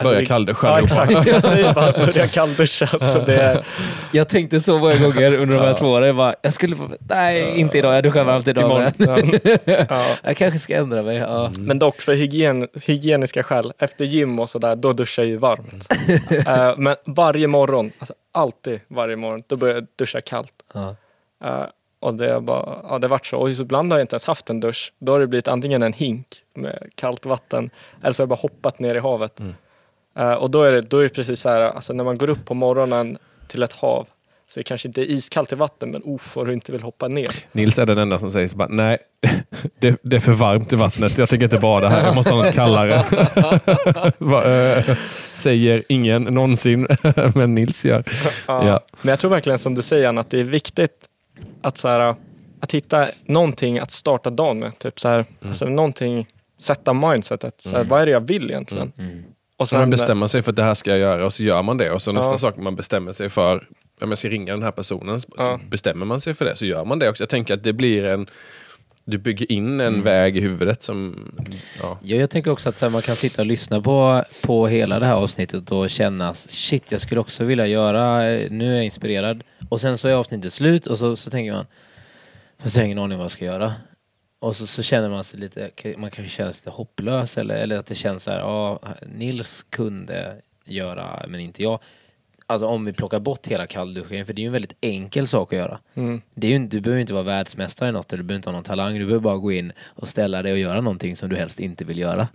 Börja det- kallduscha Ja exakt, jag säger bara börja kallduscha. Så det är, Jag tänkte så många gånger under de här två åren. Jag, bara, jag skulle nej, inte idag. Jag duschar varmt idag. imorgon. Men, Ja. Ja. jag kanske ska ändra mig. Ja. Men dock för hygien, hygieniska skäl, efter gym och sådär, då duschar jag ju varmt. Eh, men varje morgon, alltså alltid varje morgon, då börjar jag duscha kallt. Ja. Eh, och det, är bara, ja, det har varit så. Och ibland har jag inte ens haft en dusch. Då har det blivit antingen en hink med kallt vatten eller så har jag bara hoppat ner i havet. Eh, och då är, det, då är det precis så här, alltså när man går upp på morgonen till ett hav så det kanske inte är iskallt i vatten men uff vad du inte vill hoppa ner. Nils är den enda som säger så bara, nej, det, det är för varmt i vattnet. Jag tänker inte bada här. Jag måste ha något kallare. Eh, säger ingen någonsin, men Nils gör. Ja. Ja. Men jag tror verkligen som du säger Anna, att det är viktigt att, så här, att hitta någonting att starta dagen med. Typ så här, alltså, någonting, sätta mindsetet. Så här, Vad är det jag vill egentligen? Och Så man sen, bestämmer sig för att det här ska jag göra och så gör man det. Och så nästa Ja. sak man bestämmer sig för, om jag ska ringa den här personen, så Ja. bestämmer man sig för det så gör man det också. Jag tänker att det blir en, du bygger in en väg i huvudet som, ja. Ja, jag tänker också att här, man kan sitta och lyssna på, på hela det här avsnittet och känna shit, jag skulle också vilja göra, nu är jag inspirerad. Och sen så är avsnittet slut och så, så tänker man, fast jag har ingen aning vad jag ska göra. Och så, så känner man sig lite, man kanske känner sig lite hopplös eller, eller att det känns så här, ja, Nils kunde göra men inte jag. Alltså om vi plockar bort hela kallduschen, för det är ju en väldigt enkel sak att göra. mm, Det är ju, du behöver inte vara världsmästare i något, eller du behöver inte ha någon talang. Du behöver bara gå in och ställa dig och göra någonting som du helst inte vill göra.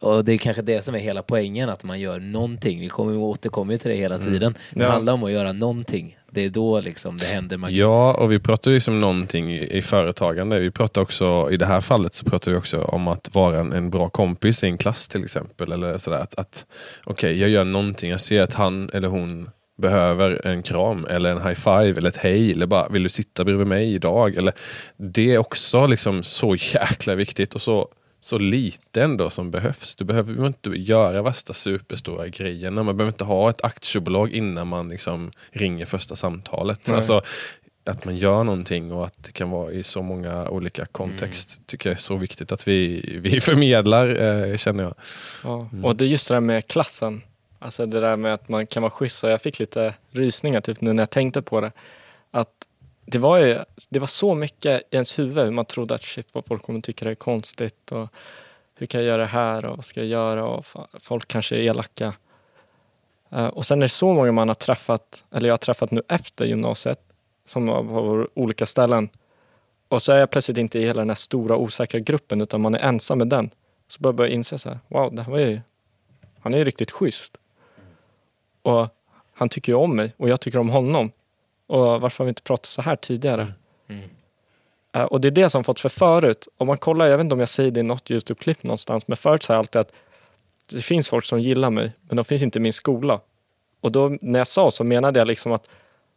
Och det är kanske det som är hela poängen, att man gör någonting. Vi kommer återkommer till det hela tiden. Det Ja. handlar om att göra någonting. Det är då liksom det händer magi. Ja, och vi pratar ju liksom någonting i, i företagande. Vi pratar också, i det här fallet så pratar vi också om att vara en, en bra kompis i en klass till exempel. Eller sådär, att, att Okej, jag gör någonting. Jag ser att han eller hon behöver en kram eller en high five eller ett hej. Eller bara, vill du sitta bredvid mig idag? Eller, det är också liksom så jäkla viktigt och så, så lite ändå som behövs. Du behöver inte göra värsta superstora grejerna. Man behöver inte ha ett aktiebolag innan man liksom ringer första samtalet. Nej. Alltså, att man gör någonting och att det kan vara i så många olika kontext. tycker jag är så viktigt att vi, vi förmedlar, eh, känner jag. Ja. Mm. Och det är just det där med klassen. Alltså det där med att man kan vara schysst. Och jag fick lite rysningar typ nu när jag tänkte på det. Att det var ju det var så mycket i ens huvud. Man trodde att shit vad folk kommer tycka det är konstigt. Och hur kan jag göra det här och vad ska jag göra? Och folk kanske är elaka. Eh, och sen är det så många man har träffat, eller jag har träffat nu efter gymnasiet. Som var på olika ställen. Och så är jag plötsligt inte i hela den här stora osäkra gruppen utan man är ensam med den. Så börjar jag inse så här, wow, det här var ju, han är ju riktigt schysst. Och han tycker ju om mig och jag tycker om honom. Och varför har vi inte pratat så här tidigare? Mm. Eh, och det är det som fått för förut. Om man kollar, jag vet inte om jag säger det i något Youtube-klipp någonstans, men förut sa jag alltid att det finns folk som gillar mig, men de finns inte i min skola. Och då när jag sa så menade jag liksom att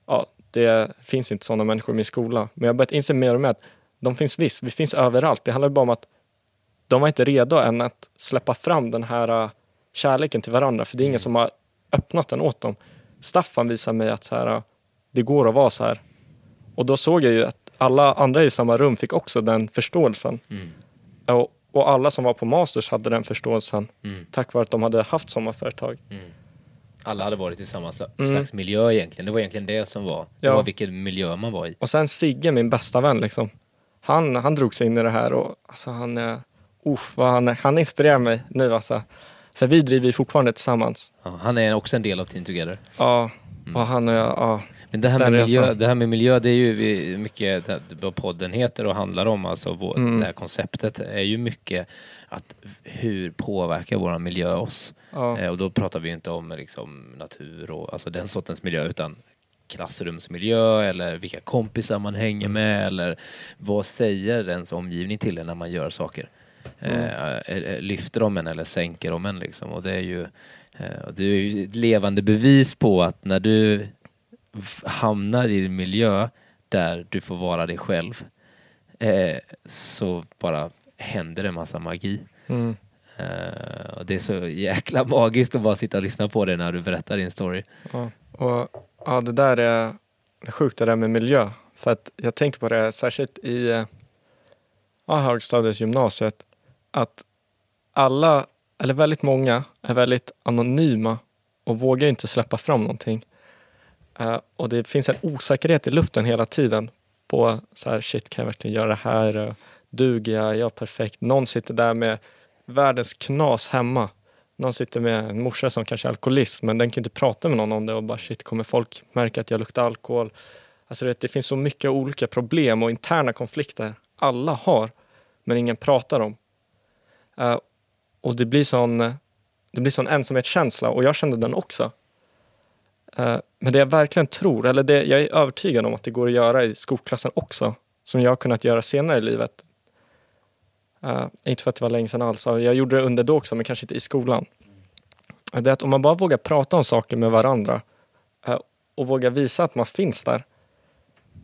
ja, det finns inte sådana människor i min skola. Men jag har börjat inse mer och mer att de finns visst, vi finns överallt. Det handlar bara om att de var inte redo än att släppa fram den här äh, kärleken till varandra, för det är ingen som har öppnat den åt dem. Staffan visade mig att så här, äh, det går att vara så här. Och då såg jag ju att alla andra i samma rum fick också den förståelsen. Mm. Och, och alla som var på Masters hade den förståelsen Mm. tack vare att de hade haft sommarföretag. Mm. Alla hade varit i samma Mm. slags miljö egentligen. Det var egentligen det som var. Det Ja. var vilken miljö man var i. Och sen Sigge, min bästa vän, liksom. han, han drog sig in i det här och alltså, han, uff, vad han, han inspirerar mig nu. Alltså. För vi driver ju fortfarande tillsammans. Ja, han är också en del av Team Together. Ja, Mm. och han och jag, ja. Men det här, med miljö, det här med miljö, det är ju mycket vad podden heter och handlar om. Alltså vår, Mm. det här konceptet är ju mycket att hur påverkar vår miljö oss? ja. Eh, och då pratar vi inte om liksom, natur och alltså, den sortens miljö utan klassrumsmiljö eller vilka kompisar man hänger med eller vad säger ens omgivning till en när man gör saker. Eh, eh, lyfter de en eller sänker de en liksom och det är ju eh, det är ju ett levande bevis på att när du hamnar i en miljö där du får vara dig själv eh, så bara händer det en massa magi. Mm. Eh, och det är så jäkla magiskt att bara sitta och lyssna på det när du berättar din story. Ja, och ja, det där är sjukt det där med miljö. För att jag tänker på det särskilt i ja, högstadiet, gymnasiet. Att alla, eller väldigt många, är väldigt anonyma och vågar inte släppa fram någonting. Eh, och det finns en osäkerhet i luften hela tiden. På så här, shit kan jag verkligen göra det här? Eh, duger jag? Är jag perfekt? Någon sitter där med världens knas hemma någon sitter med en morsa som kanske är alkoholist men den kan inte prata med någon om det och bara shit kommer folk märka att jag luktar alkohol. Alltså det, det finns så mycket olika problem och interna konflikter alla har men ingen pratar om. Uh, och det blir sån, det blir sån ensamhetskänsla och jag kände den också. Eh, men det jag verkligen tror, eller det jag är övertygad om att det går att göra i skolklassen också som jag har kunnat göra senare i livet. Uh, inte för att det var länge sedan alls, jag gjorde det under då också men kanske inte i skolan. Eh, det är att om man bara vågar prata om saker med varandra uh, och vågar visa att man finns där.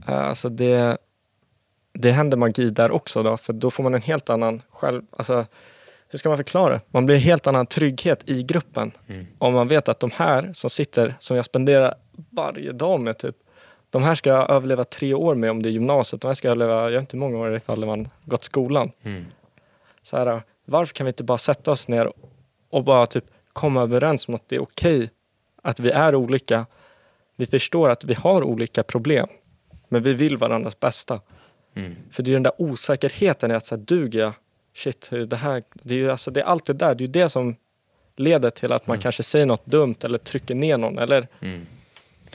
Uh, Alltså det, det händer magi där också då, för då får man en helt annan själv... Alltså, hur ska man förklara? Man blir en helt annan trygghet i gruppen. Mm. Om man vet att de här som sitter, som jag spenderar varje dag med typ, de här ska jag överleva tre år med om det är gymnasiet. De här ska jag överleva, jag vet inte hur många år ifall man gått skolan. Mm. Så här, varför kan vi inte bara sätta oss ner och bara typ komma överens om att det är okej att vi är olika. Vi förstår att vi har olika problem, men vi vill varandras bästa. Mm. För det är den där osäkerheten i att så här, duger jag? Shit, hur det här, det är ju alltså, det är allt det där, det är ju det som leder till att man Mm. kanske säger något dumt eller trycker ner någon eller Mm.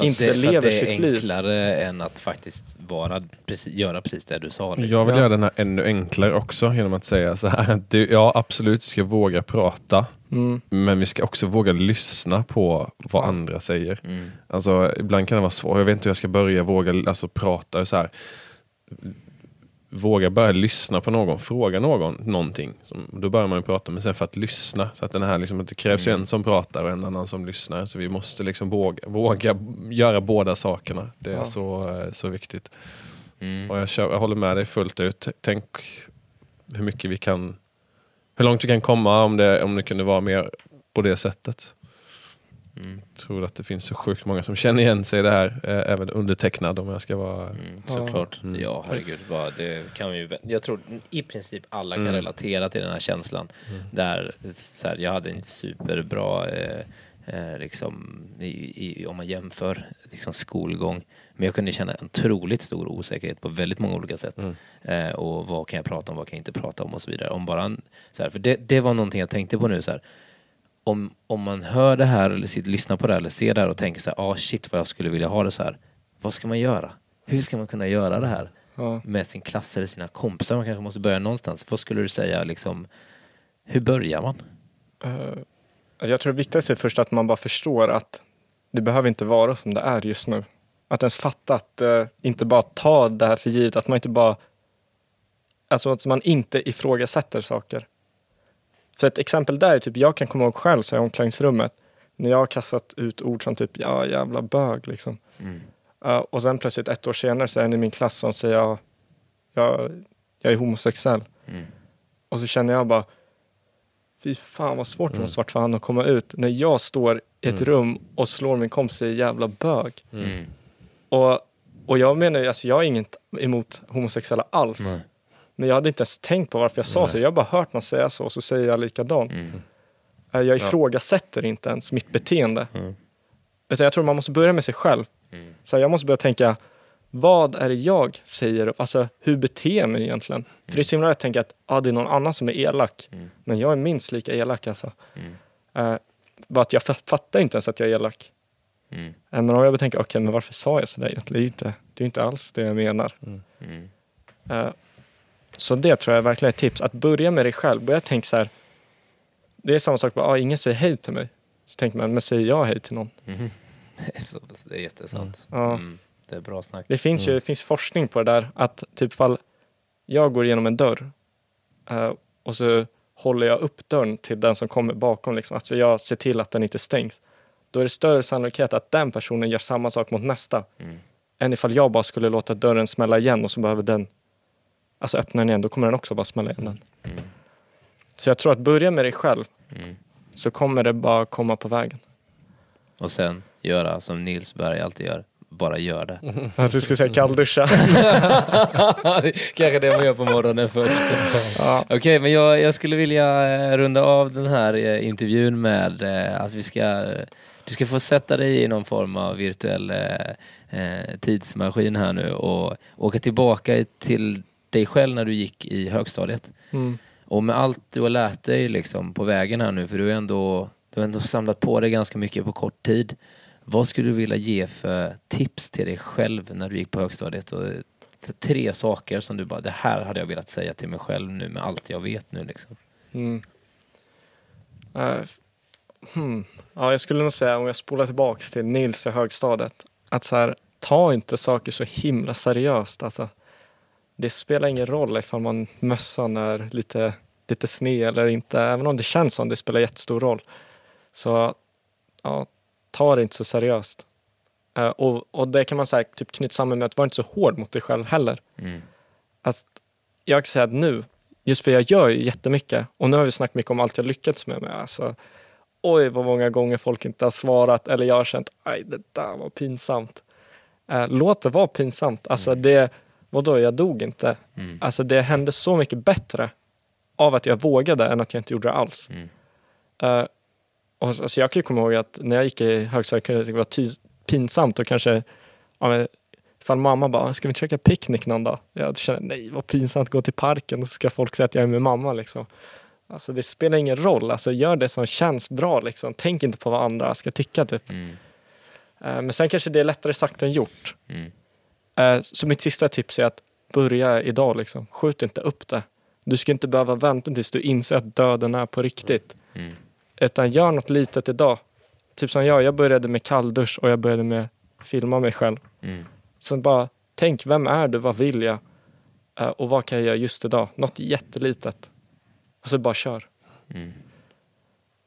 Inte det, lever att det är sitt liv. enklare än att faktiskt vara, precis, göra precis det du sa. Liksom. Jag vill göra den här ännu enklare också genom att säga så här. att du, Ja, absolut, ska våga prata. mm, Men vi ska också våga lyssna på vad andra säger. Mm. Alltså, ibland kan det vara svårt. Jag vet inte hur jag ska börja våga alltså, prata. Så här. Våga börja lyssna på någon, fråga någon någonting. Som, då börjar man ju prata, men sen för att lyssna. Så att den här, liksom, det krävs ju Mm. en som pratar och en annan som lyssnar. Så vi måste liksom våga, våga göra båda sakerna. Det är Ja. så, eh, så viktigt. Mm. Och jag, kör, jag håller med dig fullt ut. Tänk hur mycket vi kan... Hur långt vi kan komma om det, om det kunde vara mer på det sättet. Mm. Jag tror att det finns så sjukt många som känner igen sig i det här, eh, även undertecknad om jag ska vara... Mm, såklart. Mm. Ja, herregud. Bara, det kan vi, ju- jag tror i princip alla kan Mm. relatera till den här känslan. Mm. Där så här, jag hade en superbra, eh, eh, liksom, i, i, om man jämför liksom skolgång. Men jag kunde känna en otroligt stor osäkerhet på väldigt många olika sätt. Mm. Eh, och vad kan jag prata om, vad kan jag inte prata om och så vidare. Om bara en, så här, för det, det var någonting jag tänkte på nu. Så här, om, om man hör det här eller sitter, lyssnar på det här eller ser det här och tänker så här, ah shit vad jag skulle vilja ha det så här. Vad ska man göra? Hur ska man kunna göra det här Ja. med sin klass eller sina kompisar? Man kanske måste börja någonstans. Vad skulle du säga liksom, hur börjar man? Eh, jag tror det viktigaste är först att man bara förstår att det behöver inte vara som det är just nu. Att ens fatta att eh, inte bara ta det här för givet, att man inte bara... Alltså att man inte ifrågasätter saker. För ett exempel där är typ, jag kan komma ihåg själv så i omklädningsrummet, när jag har kastat ut ord som typ ja jävla bög liksom. Mm. Eh, och sen plötsligt ett år senare så är en i min klass som säger jag, jag, jag är homosexuell. Mm. Och så känner jag bara, fy fan vad svårt det Mm. måste varit för han att komma ut. När jag står i ett Mm. rum och slår min kompis säger jävla bög. Mm. Och, och jag menar ju, alltså jag har inget emot homosexuella alls. Nej. Men jag hade inte ens tänkt på varför jag sa Nej. så. Jag har bara hört någon säga så och så säger jag likadant. Mm. Eh, Jag ifrågasätter inte ens mitt beteende. Mm. Utan jag tror man måste börja med sig själv. Mm. Så här, jag måste börja tänka, vad är det jag säger? Alltså hur beter jag mig egentligen? För det är så himla lätt att tänka att ah, det är någon annan som är elak. Mm. Men jag är minst lika elak alltså. Mm. Eh, bara att jag fatt- fattar inte ens att jag är elak. Mm. Eh, men om jag tänker, okej men varför sa jag sådär egentligen? Det är ju inte, det är inte alls det jag menar. Mm. Så det tror jag verkligen är ett tips. Att börja med dig själv. Börja tänka så här. Det är samma sak, bara, ah, ingen säger hej till mig. Så tänker man, men säger jag hej till någon? Mhm. Det är jättesant. Ja. Mm. Det är bra snack. Det finns ju det finns forskning på det där att typ fall jag går igenom en dörr eh, och så håller jag upp dörren till den som kommer bakom. Liksom. Alltså jag ser till att den inte stängs. Då är det större sannolikhet att den personen gör samma sak mot nästa. Mm. Än ifall jag bara skulle låta dörren smälla igen och så behöver den alltså öppna den igen. Då kommer den också bara smälla igen den. Mm. Så jag tror att börja med dig själv Mm. så kommer det bara komma på vägen. Och sen göra som Nils Berg alltid gör. Bara gör det. Att du skulle säga kallduscha. Kanske det man gör på morgonen först. ja. Okej, men jag, jag skulle vilja eh, runda av den här eh, intervjun med eh, att vi ska, du ska få sätta dig i någon form av virtuell eh, tidsmaskin här nu och åka tillbaka till dig själv när du gick i högstadiet. Mm. Och med allt du har lärt dig liksom på vägen här nu, för du har ändå, du har ändå samlat på dig ganska mycket på kort tid. Vad skulle du vilja ge för tips till dig själv när du gick på högstadiet? Och tre saker som du bara, det här hade jag velat säga till mig själv nu med allt jag vet nu liksom. Mm. F- hmm. Ja, jag skulle nog säga om jag spolar tillbaks till Nils i högstadiet. Att så här, ta inte saker så himla seriöst. Alltså, det spelar ingen roll ifall man mössan är lite, lite sned eller inte. Även om det känns som det spelar jättestor roll. Så ja, ta det inte så seriöst. Eh, och, och det kan man säga, typ knyta samman med att vara inte så hård mot dig själv heller Mm. att jag kan säga att nu, just för jag gör ju jättemycket och nu har vi snackat mycket om allt jag lyckats med. med alltså, oj, vad många gånger folk inte har svarat eller jag har känt, aj, det där var pinsamt. Eh, låt det vara pinsamt. Alltså det, vadå, jag dog inte. Mm. Alltså det hände så mycket bättre av att jag vågade än att jag inte gjorde det alls. Mm. Eh, och, alltså jag kan ju komma ihåg att när jag gick i högstadiet kunde det vara ty- pinsamt och kanske ja, ifall mamma bara, ska vi inte käka picknick någon dag? Jag känner, nej vad pinsamt att gå till parken och så ska folk säga att jag är med mamma liksom. Alltså det spelar ingen roll, alltså gör det som känns bra liksom. Tänk inte på vad andra ska tycka typ. Mm. Eh, men sen kanske det är lättare sagt än gjort. Mm. Eh, så mitt sista tips är att börja idag liksom. Skjut inte upp det. Du ska inte behöva vänta tills du inser att döden är på riktigt. Mm. Utan gör något litet idag. Typ som jag, jag började med kalldusch och jag började med filma mig själv. Mm. Sen bara tänk, vem är du, vad vill jag? Eh, och vad kan jag göra just idag? Något jättelitet. Och så bara kör. Mm.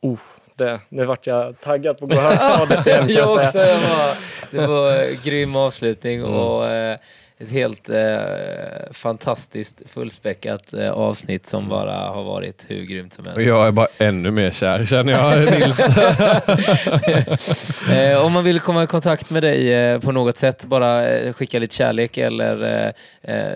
Oh, det, nu vart jag taggad på att gå högstadiet igen jag också, jag var, det var en grym avslutning och eh, ett helt eh, fantastiskt fullspäckat eh, avsnitt som bara har varit hur grymt som helst. Och jag är bara ännu mer kär känner jag Nils. eh, om man vill komma i kontakt med dig eh, på något sätt, bara eh, skicka lite kärlek eller eh,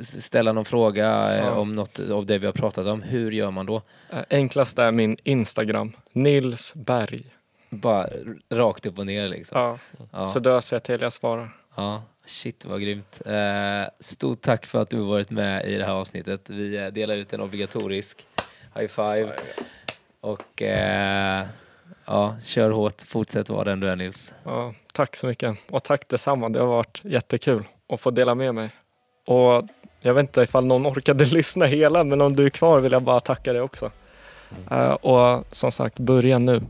ställa någon fråga eh, Ja. om något av det vi har pratat om. Hur gör man då? Enklast är min Instagram, Nils Berg. Bara rakt upp och ner liksom. Ja. Ja. Så döser jag till jag svarar. Ja, shit vad grymt. Eh, stort tack för att du har varit med i det här avsnittet. Vi eh, delar ut en obligatorisk high five. Och eh, ja, kör hårt. Fortsätt vara den du är Nils. Ja, tack så mycket. Och tack detsamma. Det har varit jättekul att få dela med mig. Och jag vet inte ifall någon orkade lyssna hela, men om du är kvar vill jag bara tacka dig också. Eh, och som sagt, börja nu.